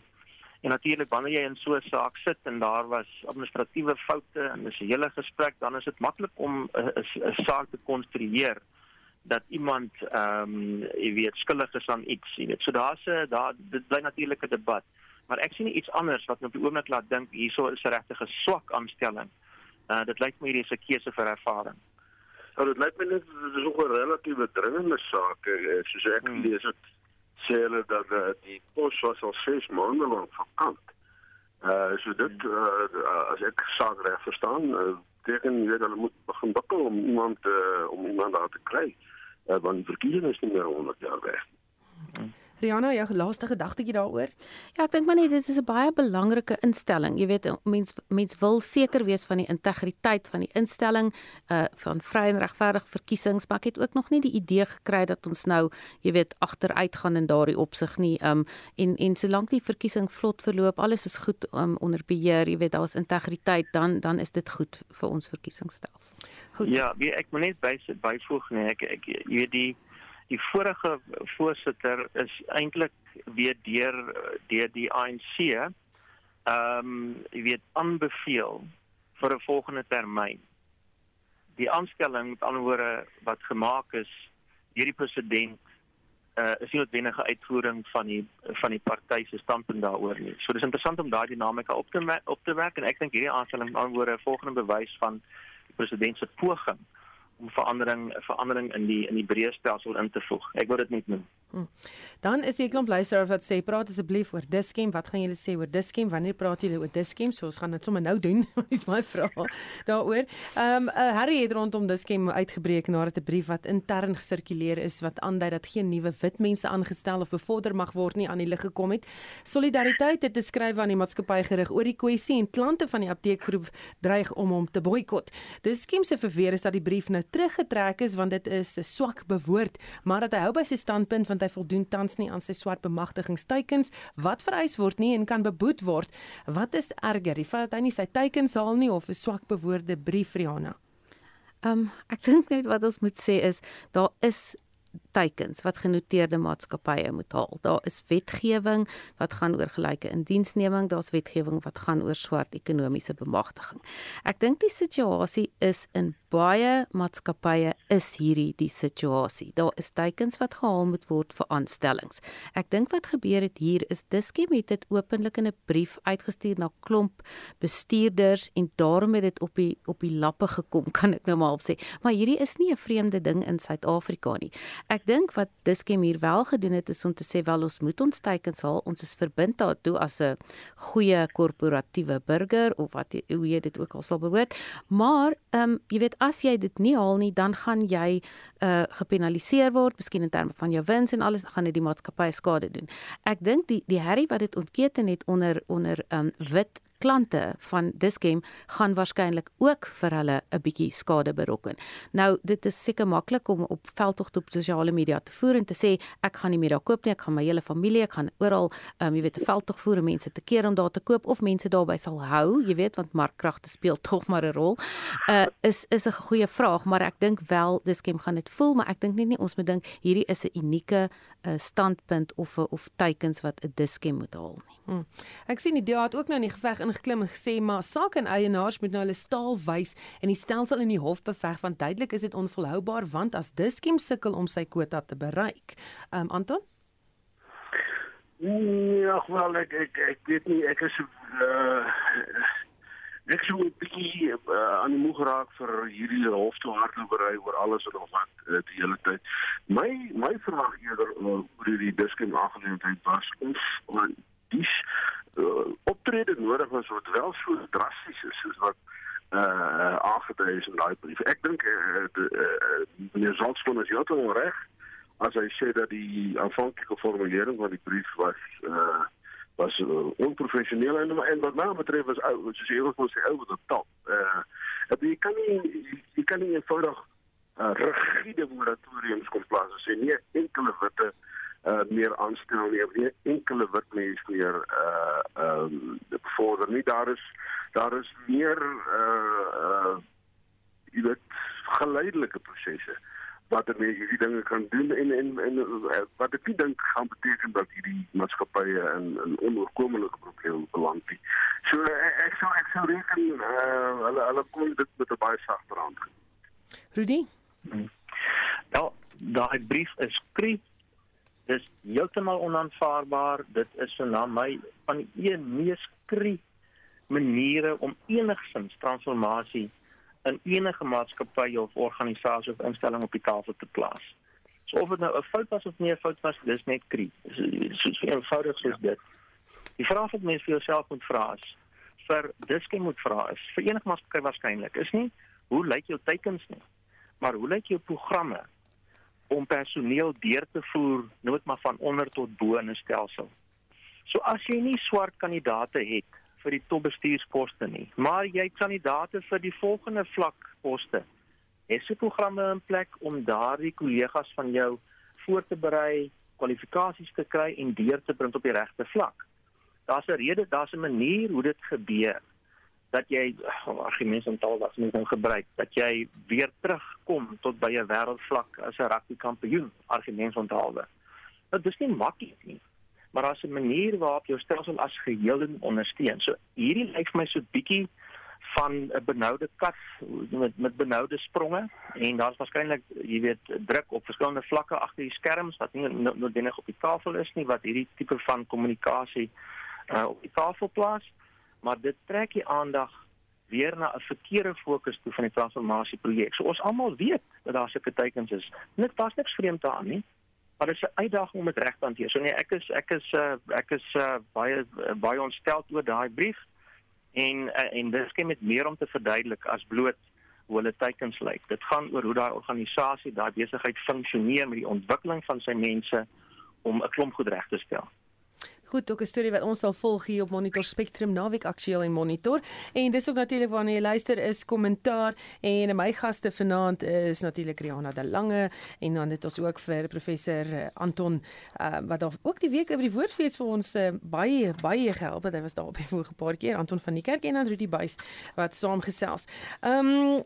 S5: En natuurlik wanneer jy in so 'n saak sit en daar was administratiewe foute en dis 'n hele gesprek, dan is dit maklik om 'n saak te konstrueer dat iemand ehm um, jy weet skuldig is aan iets, jy weet. So daar's 'n daar dit bly natuurlik 'n debat. Maar ek sien iets anders wat my op die oomblik laat dink hierso is 'n regtig swak aanstelling. Uh dit lyk my hierdie is 'n keuse vir ervaring.
S2: Nou dit lyk my net dit is ook 'n relatiewe dringende saak, eh, soos ek hmm. lees het sê hulle dat uh, die pos was al 6 maande lank vakant. Uh so dit uh, as ek saak reg verstaan, uh, beteken jy weet hulle moet begin bukkel om iemand uh, om iemand daar te kry. Uh, want die verkiesing is nie meer 100 jaar weg.
S1: Rihanna, jou laaste gedagtetjie daaroor?
S4: Ja, ek dink maar net dit is 'n baie belangrike instelling. Jy weet, mens mens wil seker wees van die integriteit van die instelling uh van vry en regverdige verkiesings, maar ek het ook nog nie die idee gekry dat ons nou, jy weet, agteruit gaan in daardie opsig nie. Um en en solank die verkiesing vlot verloop, alles is goed um, onder beheer, jy weet, daar's integriteit, dan dan is dit goed vir ons verkiesingsstelsel.
S1: Goed.
S5: Ja, wie ek moet net by byvoeg nee, ek ek jy weet die die vorige voorsitter is eintlik weer deur deur die ANC ehm um, jy weet aanbeveel vir 'n volgende termyn. Die aanstelling met ander woorde wat gemaak is deur die president uh, is nie noodwendige uitvoering van die van die party se standpunt daaroor nie. So dis interessant om daai dinamika op te op te werk en ek dink hierdie aanstelling ander woorde 'n volgende bewys van die president se poging om verandering verandering in die in die breë stelsel in te voeg. Ek wil dit net noem.
S1: Hmm. Dan is hier 'n klomp luisteraars wat sê praat asseblief oor Diskem. Wat gaan julle sê oor Diskem? Wanneer praat julle oor Diskem? So ons gaan dit sommer nou doen. *laughs* Dis my vraag *laughs* daaroor. Ehm um, uh, Harry het rondom Diskem uitgebreek nadat 'n brief wat intern gesirkuleer is wat aandui dat geen nuwe wit mense aangestel of bevorder mag word nie aan die lig gekom het. Solidariteit het geskryf aan die maatskappy gerig oor die kwessie en klante van die apteekgroep dreig om hom te boikot. Diskem se verweer is dat die brief nou teruggetrek is want dit is swak bewoord, maar dat hy hou by sy standpunt want hy voldoen tans nie aan sy swart bemagtigingsteikens wat vereis word nie en kan beboet word. Wat is erger, die feit dat hy nie sy teikens haal nie of 'n swak bewoorde brief Rihanna?
S4: Ehm um, ek dink net wat ons moet sê is daar is teikens wat genoteerde maatskappye moet haal. Daar is wetgewing wat gaan oor gelyke indiensneming, daar's wetgewing wat gaan oor swart ekonomiese bemagtiging. Ek dink die situasie is in baie maatskappye is hierdie die situasie. Daar is teikens wat gehaal moet word vir aanstellings. Ek dink wat gebeur het hier is Diskem het dit openlik in 'n brief uitgestuur na klomp bestuurders en daarom het dit op die op die lappe gekom, *laughs* kan ek nou maar sê. Maar hierdie is nie 'n vreemde ding in Suid-Afrika nie. Ek dink wat Diskem hier wel gedoen het is om te sê wel ons moet ons teikens haal. Ons is verbind daartoe as 'n goeie korporatiewe burger of wat hoe jy dit ook al sal behoort. Maar ehm um, jy weet as jy dit nie haal nie, dan gaan jy uh gepenaliseer word, miskien in terme van jou wins en alles, gaan dit die maatskappy skade doen. Ek dink die die herrie wat dit ontketen het onder onder ehm um, wit klante van Diskem gaan waarskynlik ook vir hulle 'n bietjie skade berokken. Nou dit is seker maklik om op veldtog op sosiale media te voer en te sê ek gaan nie meer daar koop nie, ek gaan my hele familie, ek gaan oral um, jy weet 'n veldtog voer om mense te keer om daar te koop of mense daarby sal hou, jy weet want markkragte speel *laughs* tog maar 'n rol. Uh is is 'n goeie vraag, maar ek dink wel Diskem gaan dit voel, maar ek dink nie, nie ons moet dink hierdie is 'n unieke uh, standpunt of of teikens wat 'n Diskem moet haal nie.
S1: Hmm. Ek sien die DA het ook nou in die geveg ingeklim en gesê maar saak en eienaars moet nou hulle staal wys en die stelsel in die hof beveg want duidelik is dit onvolhoubaar want as Diskem sukkel om sy kwota te bereik. Ehm um, Anton?
S2: Ja, wel ek ek ek weet nie ek is uh ek sou bietjie uh, aan die moeg raak vir hierdie hof te hardlopery oor alles wat uh, die hele tyd. My my verwag eerder uh, oor hierdie Diskem aangeleentheid was of dis uh, optrede nodig was wat wel so drasties is soos wat uh aangedui is in daai brief. Ek dink uh, uh, meneer Zaltzman is heeltemal reg as hy sê dat die aanvanklike formulering van die brief was uh was uh, onprofessioneel en en wat nou betref was ou soos jy ook wil sê ou wat op top. Uh jy kan nie jy kan nie eenvoudig uh, rigiede moratoriums kom plaas as jy nie enkele witte uh meer aanstel nie of nie enkele wit mense meer uh ehm um, bevorder nie daar is daar is meer uh uh jy weet geleidelike prosesse wat er mee hierdie dinge kan doen en en en wat ek dink gaan beteken dat hierdie maatskappye in in onoorkomelike probleme beland nie. So ek sou ek sou reken uh hulle hulle kon dit met 'n baie sagter hand.
S1: Rudy?
S5: Hmm. Nou, daai brief is kriep dis heeltemal onaanvaarbaar. Dit is so na my van die een mees kri maniere om enigsins transformasie in enige maatskappy of organisasie of instelling op die tafel te plaas. So of dit nou 'n fout was of nie 'n fout was, dis net. Dis so, so eenvoudig soos ja. dit. Die vraag wat mense vir jouself moet vra is: vir Diske moet vra is vir enige maatskappy waarskynlik is nie hoe lyk jou teikens nie, maar hoe lyk jou programme om personeel deur te voer nooit maar van onder tot bo in 'n stelsel. So as jy nie swart kandidate het vir die topbestuursposte nie, maar jy het kandidate vir die volgende vlak poste, het jy programme in plek om daardie kollegas van jou voor te berei, kwalifikasies te kry en deur te bring op die regte vlak. Daar's 'n rede, daar's 'n manier hoe dit gebeur dat jy oh, argumente onthou wat mens nou gebruik dat jy weer terugkom tot by 'n wêreldvlak as 'n rugby kampioen argumente onthou. Dit is nie maklik nie. Maar daar's 'n manier waarop jou stelsel as geheel ondersteun. So hierdie lyk vir my so bietjie van 'n benoude kat met met benoude spronge en daar's waarskynlik jy weet druk op verskillende vlakke agter die skerms wat nie noodwendig op die tafel is nie wat hierdie tipe van kommunikasie uh, op die tafel plaas maar dit trek die aandag weer na 'n verkeerde fokus toe van die transformasieprojek. So ons almal weet dat daar sulke teikens is. Dit pas niks vreemd daaraan nie. Maar dit is 'n uitdaging om dit reg te hanteer. So nee, ek is ek is uh, ek is uh, baie baie ontstel oor daai brief en uh, en dit skep met meer om te verduidelik as bloot hoe hulle teikens lyk. Dit gaan oor hoe daai organisasie, daai besigheid funksioneer met die ontwikkeling van sy mense om 'n klomp goed reg te stel.
S1: Goed, ook 'n storie wat ons sal volg hier op Monitor Spectrum naweek aktueel en Monitor. En dis ook natuurlik wanneer jy luister is kommentaar en my gaste vanaand is natuurlik Rihanna de Lange en dan het ons ook vir professor eh, Anton uh, wat ook die week oor die woordfees vir ons uh, baie baie gehelp het. Hy was daar op die vorige paar keer Anton van die kerk en dan Rudy Buys wat saamgesels. Ehm um,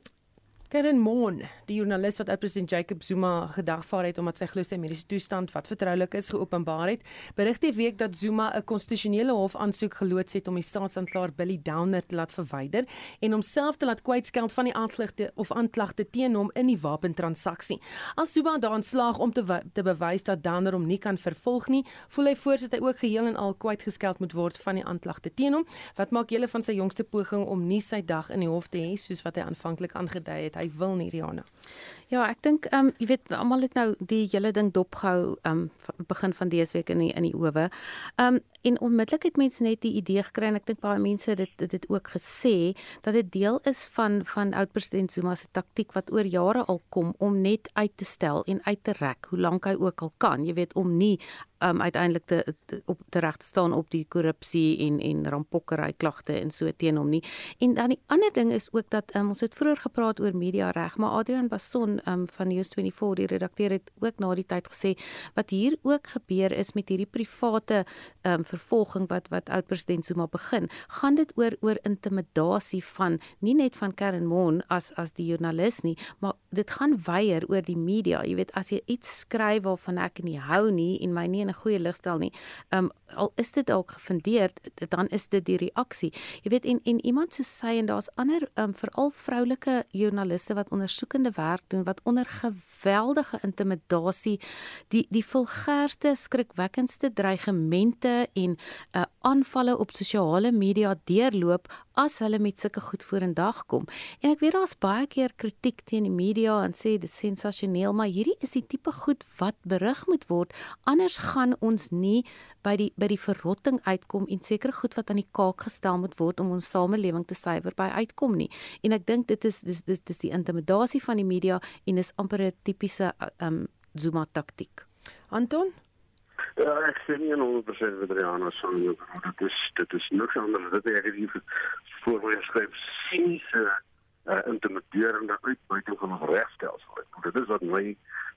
S1: Karen Moon, die joernalis wat president Jacob Zuma gedagvaar het omdat sy glo sy mediese toestand wat vertroulik is geopenbaar het, berig die week dat Zuma 'n konstitusionele hof aansoek geloods het om die staatsanklaer Billy Downer te laat verwyder en homself te laat kwytskeld van die aanklagte of aanklagte teen hom in die wapentransaksie. As Zuma daarin slaag om te te bewys dat Downer hom nie kan vervolg nie, voel hy voorsit hy ook geheel en al kwytgeskeld moet word van die aanklagte teen hom. Wat maak julle van sy jongste poging om nie sy dag in die hof te hê soos wat hy aanvanklik aangedui het? Hy wil nie Rihanna.
S4: Ja, ek dink ehm um, jy weet almal het nou die hele ding dopgehou ehm um, begin van dese week in die, in die owe. Ehm um, en onmiddellik het mense net die idee gekry en ek dink baie mense dit dit het ook gesê dat dit deel is van van oud president Zuma se taktik wat oor jare al kom om net uit te stel en uit te rek hoe lank hy ook al kan. Jy weet om nie um uiteindelik te, te op te reg te staan op die korrupsie en en rampokkery klagte en so teen hom nie. En dan die ander ding is ook dat um, ons het vroeër gepraat oor media reg, maar Adrian Basson um van News24 die redakteur het ook na die tyd gesê wat hier ook gebeur is met hierdie private um vervolging wat wat oud president Zuma begin, gaan dit oor oor intimidasie van nie net van Karen Mon as as die joernalis nie, maar dit gaan weier oor die media. Jy weet as jy iets skryf waarvan ek nie hou nie en my nie in 'n goeie lig stel nie. Um al is dit dalk gefundeer, dan is dit die reaksie. Jy weet en en iemand so sê en daar's ander um veral vroulike joernaliste wat ondersoekende werk doen wat onder geweldige intimidasie die die vulgairste skrikwekkendste dreigemente en uh aanvalle op sosiale media deurloop as hulle met sulke goed vorendag kom. En ek weet daar's baie keer kritiek teen die media en sê dit is sensasioneel, maar hierdie is die tipe goed wat berig moet word. Anders gaan ons nie by die by die verrotting uitkom en seker goed wat aan die kaak gestel moet word om ons samelewing te suiwer by uitkom nie. En ek dink dit is dis dis dis die intimidasie van die media en is amper 'n tipiese um Zuma taktik.
S1: Anton
S2: Ja, ek sien nie nou presies wat Rihanna sê nie. Dit is dit is niks anders dit ek het voor my skryf siniese uh, intimiderende uitbuiting van ons regstelsel. Dit is wat my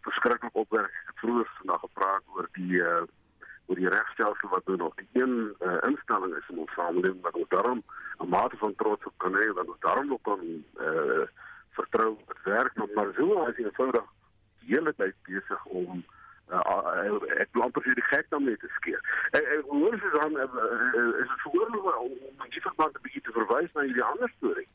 S2: verskriklik opwerk. Ek het vroeër vandag gepraat oor die uh, oor die regstelsel wat nou nog die een uh, instelling is in ons samelewing wat ons daarom 'n mate van trots op kan hê dat ons daarom ook kan uh, vertrou wat werk maar so as jy eenvoudig die hele tyd besig om uh, ek plan vir die gek dan net skeer. Ek ek hoor jy dan uh, is dit verhoorlik om die verband 'n bietjie te verwys na hierdie ander storie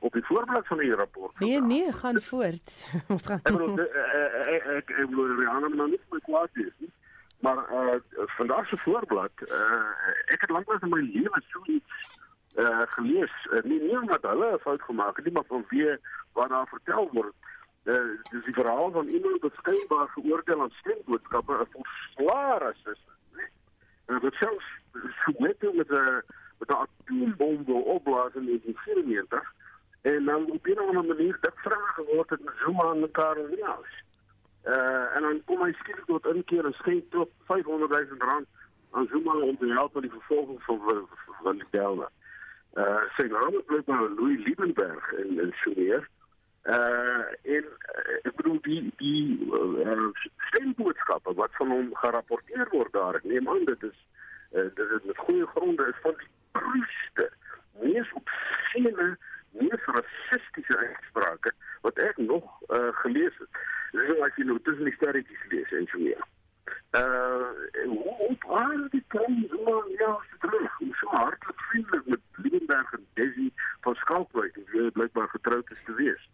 S2: op die voorblad van die rapport.
S1: Nee nee, gaan voort. *laughs*
S2: Ons gaan. Ek bedoel ek ek bedoel Rihanna maar nie my kwaad is nie. Maar uh vandag se voorblad, uh ek het lanklaas in my lewe so iets uh gelees, uh, nie nie omdat hulle 'n fout gemaak het nie, maar van wie wat daar vertel word. Uh dis die verhaal van iemand wat skynbaar veroordeel aan stemboodskappe as volslaar as is. En dit selfs so met met 'n met 'n atoombom wil opblaas in 1994 en dan op 'n ander manier dit vrae geword het met Zuma en Karel Neus. Uh en dan kom hy skielik tot inkeer en skenk tot 500 000 rand aan Zuma om te help met die vervolging van van die Delta. Uh sy naam is blykbaar Louis Liebenberg in in Sumer. Uh en uh, ek bedoel die die uh, stemboodskappe wat van hom gerapporteer word daar. Ek neem aan dit is uh, dit is met goeie gronde is van die proeste mees opsiene mees rassistiese uitsprake wat ek nog uh, gelees het. Dis nou as jy nou tussen die sterretjies lees en so meer. Uh hoe op al die kan so ja, se terug. So hartlik vriendelik met Liebenberg en Desi van Skalkwyk, die blykbaar getroud is te wees.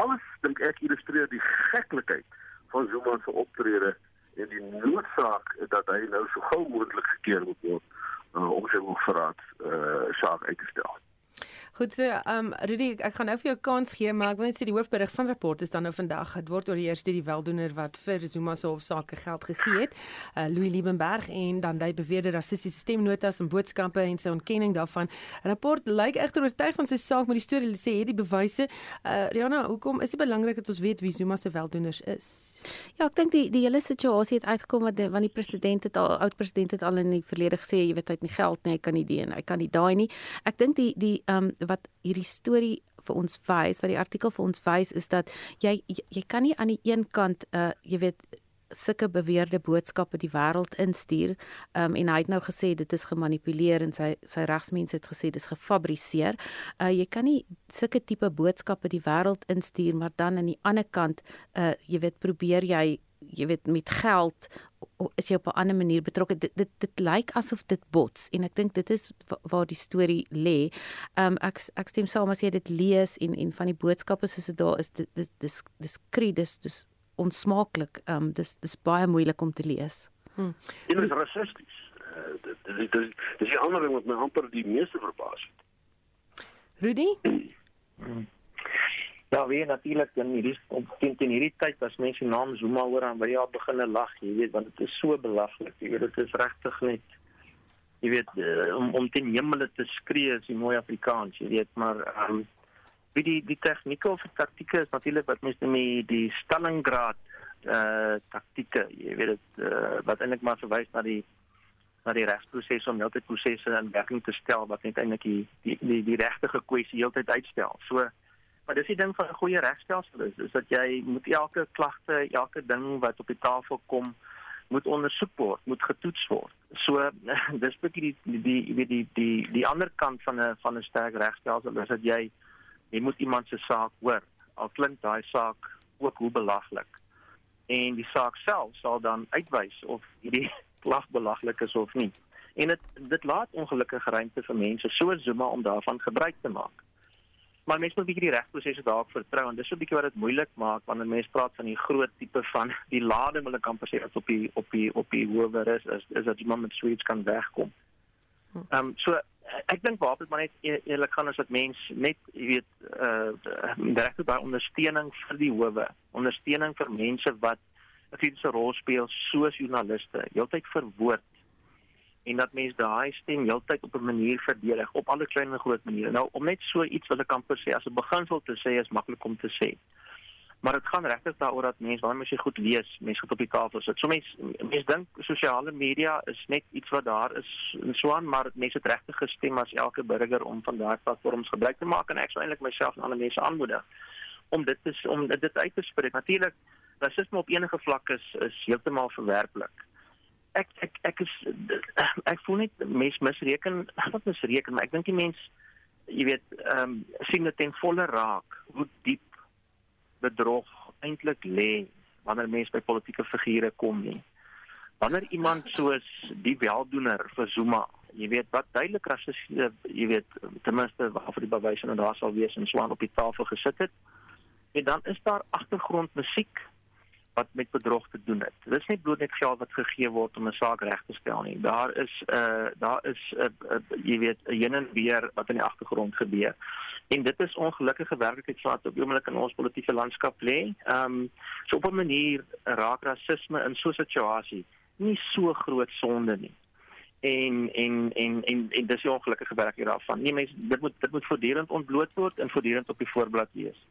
S2: Alles dink ek illustreer die geklikheid van Zuma se optrede en die noodsaak dat hy nou so gou moontlik gekeer moet word uh, om sy hoogverraad uh, saak uit te stel.
S1: Goed so, ehm um, Rudy, ek, gaan nou vir jou kans gee, maar ek wil net sê die hoofberig van rapport is dan nou vandag. Dit word oor die eerste die weldoener wat vir Zuma se hofsaake geld gegee het, uh, Louis Liebenberg en dan hy beweerde rassistiese stemnotas en boodskappe en sy ontkenning daarvan. Rapport lyk egter oortuig van sy saak met die storie sê het die bewyse. Uh, Rihanna, hoekom is dit belangrik dat ons weet wie Zuma se weldoeners is?
S4: Ja, ek dink die die hele situasie het uitgekom wat want die president het al oud president het al in die verlede gesê jy weet hy het nie geld nie, hy kan nie die en hy kan nie daai nie. Ek dink die die ehm um, wat hierdie storie vir ons wys, wat die artikel vir ons wys is dat jy jy, kan nie aan die een kant uh jy weet sulke beweerde boodskappe die wêreld instuur. Um en hy het nou gesê dit is gemanipuleer en sy sy regsmense het gesê dis gefabriseer. Uh jy kan nie sulke tipe boodskappe die wêreld instuur maar dan aan die ander kant uh jy weet probeer jy jy weet met geld is jy op 'n ander manier betrokke dit dit, dit lyk asof dit bots en ek dink dit is waar die storie lê. Um ek ek stem saam as jy dit lees en en van die boodskappe soos dit daar is dit dis dis dis kry dis dis onsmaaklik. Um dis dis baie moeilik om te lees.
S2: Hm. Dit is rassisties. Uh, dit dit dis dis die ander ding wat my amper die meeste verbaas het.
S1: Rudy? *clears throat*
S5: Ja, wie natuurlik dan hierdie omtrent in hierdie tyd as mense naam Zuma hoor aan by ja beginne lag, jy weet, want dit is so belaglik. Jy weet dit is regtig net jy weet uh, om om teen hemel te skree is die mooi Afrikaans, jy weet, maar ehm um, wie die die tegnieke of taktieke is natuurlik wat mense met die Stalingrad eh uh, taktieke, jy weet dit uh, wat eintlik maar verwys na die na die regsproses om heeltyd prosesse in werking te stel wat net eintlik die die die, die regte kwessie heeltyd uitstel. So maar dis die ding van 'n goeie regstelsel is, is dat jy moet elke klagte, elke ding wat op die tafel kom moet ondersoek word, moet getoets word. So *laughs* dis bietjie die die die die die die ander kant van 'n van 'n sterk regstelsel is dat jy jy moet iemand se saak hoor. Al klink daai saak ook hoe belaglik. En die saak self sal dan uitwys of hierdie *laughs* klag belaglik is of nie. En dit dit laat ongelukkige ruimte vir mense soos Zuma om daarvan gebruik te maak. Maar mense moet 'n bietjie die regsprosesse daarop vertrou en dis so 'n bietjie wat dit moeilik maak wanneer mense praat van die groot tipe van *laughs* die lading wil ek amper sê wat op die op die op die hoër is is is dat iemand met suits kan wegkom. Hm. Ehm um, so ek dink waar dit maar net e-, eerlik gaan is dat mense net jy weet uh direk by ondersteuning vir die howe, ondersteuning vir mense wat 'n kritiese rol speel soos joernaliste, heeltyd verwoord en dat mense daai stem heeltyd op 'n manier verdedig op alle klein en groot maniere. Nou om net so iets wil ek amper sê as 'n beginsel te sê is maklik om te sê maar dit gaan regtig daaroor dat mense wanneer mens goed lees, mense goed op die tafel sit. So mense mense dink sosiale media is net iets wat daar is en so aan, maar mense het regtig gestem as elke burger om van daardie platforms gebruik te maak en ek sou eintlik myself en ander mense aanmoedig om dit te om dit uit te spreek. Natuurlik rasisme op enige vlak is is heeltemal verwerplik. Ek ek ek is ek voel net mense misreken, wat misreken, maar ek dink die mense jy weet, ehm um, sien dit ten volle raak hoe diep bedrog eintlik lê wanneer mense by politieke figure kom nie. Wanneer iemand soos die weldoener vir Zuma, jy weet wat duidelik rassiese, jy weet ten minste waarvoor die bewyse nou daar sal wees en swaan op die tafel gesit het, en dan is daar agtergrondmusiek wat met bedrog te doen het. Dit is nie bloot net geld wat gegee word om 'n saak reg te stel nie. Daar is 'n uh, daar is 'n uh, uh, jy weet 'n heen en weer wat in die agtergrond gebeur. En dit is ongelukkige werklikheid wat op oomblik in ons politieke landskap lê. Ehm um, so op 'n manier raak rasisme in so 'n situasie nie so groot sonde nie. en en en en, en dis die ongelukkige werk hier daarvan. Nee mense dit moet dit moet voortdurend ontbloot word en voortdurend op die voorblad wees.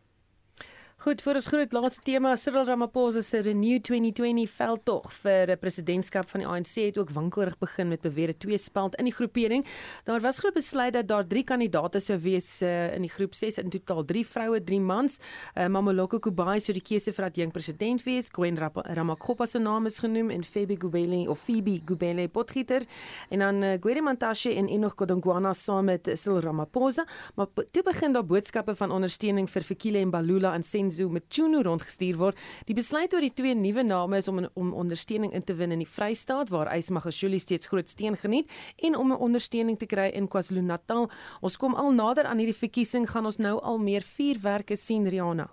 S1: Goed, vir ons groot laaste tema, Cyril Ramaphosa se Renew 2020 veldtog vir 'n presidentskap van die ANC het ook winkelrig begin met beweerde twee speld in die groepering. Daar was groep besluit dat daar 3 kandidaate sou wees uh, in die groep 6 in totaal 3 vroue, 3 mans. Uh, Mamoloko Kubai sou die keuse vir adjunk president wees. Gwen Ramakgopa se naam is genoem en Febe Gubele of Phoebe Gubele Potgieter en dan uh, Gwede Mantashe en Enoch Godongwana saam met Cyril Ramaphosa. Maar toe begin daar boodskappe van ondersteuning vir Fikile en Balula en Sen Mchunu rondgestuur word. Die besluit oor die twee nuwe name is om om ondersteuning in te win in die Vrystaat waar Ysmagashuli steeds groot steun geniet en om 'n ondersteuning te kry in KwaZulu-Natal. Ons kom al nader aan hierdie verkiesing gaan ons nou al meer vuurwerke sien Riana.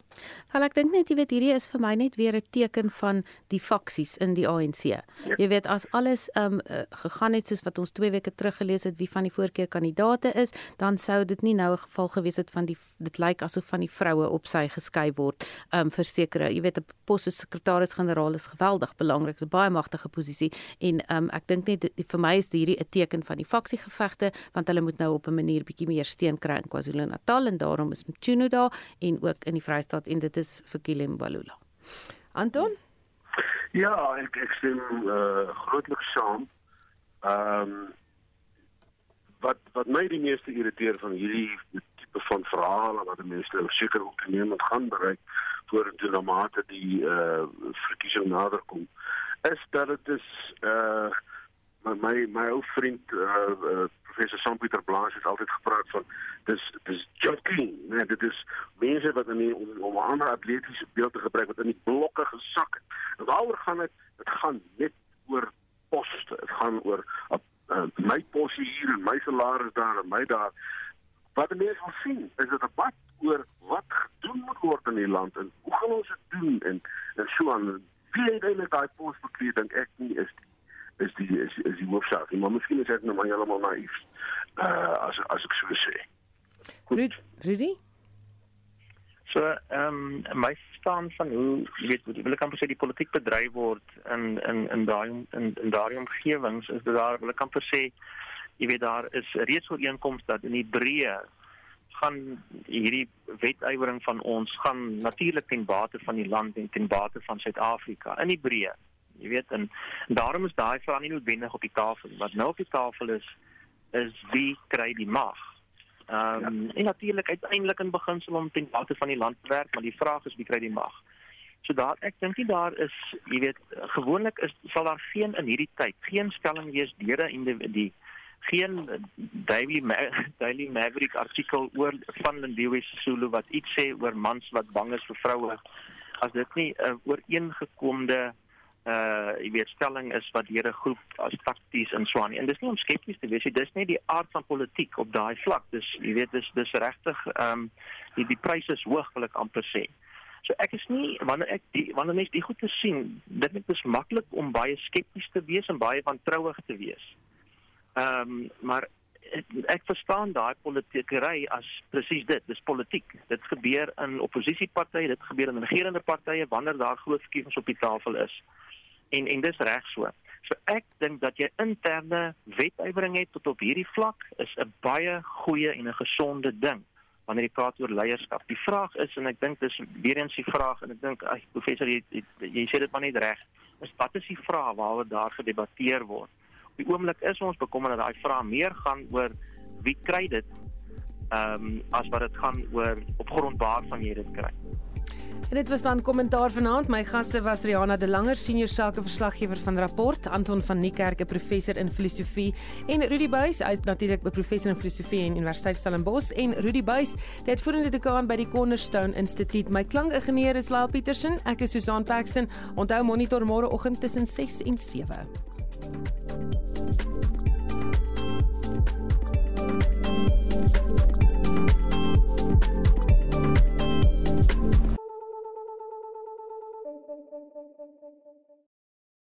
S4: Wel ek dink net jy weet hierdie is vir my net weer 'n teken van die faksies in die ANC. Ja. Jy weet as alles um gegaan het soos wat ons 2 weke terug gelees het wie van die voorkeurkandidaate is, dan sou dit nie nou 'n geval gewees het van die dit lyk asof van die vroue op sy geskei word word um vir sekere jy weet 'n pos as sekretaris-generaal is geweldig belangrik, 'n baie magtige posisie en um ek dink net vir my is hierdie 'n teken van die faksiegevegte want hulle moet nou op 'n manier bietjie meer steun kry in KwaZulu-Natal en daarom is Mchuno daar en ook in die Vrystaat en dit is vir Kilem Balula.
S1: Anton?
S2: Ja, ek ek stem uh, grootliks saam. Ehm um, wat wat my die meeste irriteer van hierdie tipe van verhale wat mense nou seker ook toenemend gaan bereik vorentoe na mate die uh verkiesing naderkom is dat dit is uh my my ou vriend uh, uh professor Sampieter Blaas het altyd gepraat van dis dis joking nee dit is mense wat in die, om, om ander atletiese beeld te gebruik wat in die blokke gesak het en waaroor gaan dit dit gaan net oor poste dit gaan oor uh, uh, my posie hier en my salaris daar en my daar Wat mense wil sien is 'n debat oor wat gedoen moet word in die land en hoe gaan ons dit doen en en so aan. Wie eintlik daai pos bekleed dink ek nie is die, is die is, is die hoofsaak nie, maar miskien is ek nou maar heeltemal naïef. Uh as as ek so sê.
S1: Goed, Rudy?
S5: So, ehm um, my staan van hoe jy weet, wil ek amper sê die politiek bedryf word in in in daai in in daai omgewings is dit daar wil ek amper sê jy weet daar is reeds ooreenkomste dat in die breë gaan hierdie wetywering van ons gaan natuurlik ten bate van die land en ten bate van Suid-Afrika in die breë. Jy weet en, en daarom is daai vraag nie noodwendig op die tafel wat nou op die tafel is is wie kry die mag? Ehm um, ja. en natuurlik uiteindelik in beginsel om ten bate van die land te werk maar die vraag is wie kry die mag? So daar ek dink nie daar is, jy weet, gewoonlik is sal daar geen in hierdie tyd geen stelling wees deur 'n individu geen Daily Ma *laughs* Daily Maverick artikel oor van Lindiwe Sisulu wat iets sê oor mans wat bang is vir vroue. As dit nie 'n uh, ooreengekomde uh jy weet stelling is wat deur 'n groep as takties in Swaan en dis nie om skepties te wees nie dis net die aard van politiek op daai vlak. Dis jy weet dis dis regtig ehm um, die die pryse is hoog wil ek amper sê. So ek is nie wanneer ek die wanneer mense die goed te sien dit is maklik om baie skepties te wees en baie wantrouig te wees Ehm um, maar ek, verstaan daai politiekery as presies dit, dis politiek. Dit gebeur in oppositiepartye, dit gebeur in regerende partye wanneer daar groot verkiesings op die tafel is. En en dis reg so. So ek dink dat jy interne wetywering het tot op hierdie vlak is 'n baie goeie en 'n gesonde ding wanneer jy praat oor leierskap. Die vraag is en ek dink dis weer eens die vraag en ek dink ag professor jy, jy jy sê dit maar net reg. Is wat is die vraag waaroor daar gedebatteer word? Die oomblik is ons bekommerd dat daai vrae meer gaan oor wie kry dit ehm um, as wat dit gaan oor op grond waarvan jy dit kry.
S1: En dit was dan kommentaar vanaand. My gaste was Riana de Langer, senior sakeverslaggewer van Rapport, Anton van Niekerk, 'n professor in filosofie, en Rudy Buys, hy is natuurlik 'n professor in filosofie aan Universiteit Stellenbosch en Rudy Buys, die uitvoerende dekaan by die Cornerstone Instituut. My klankingenieur is Lyle Petersen. Ek is Susan Paxton. Onthou monitor môre oggend tussen 6 en 7. Música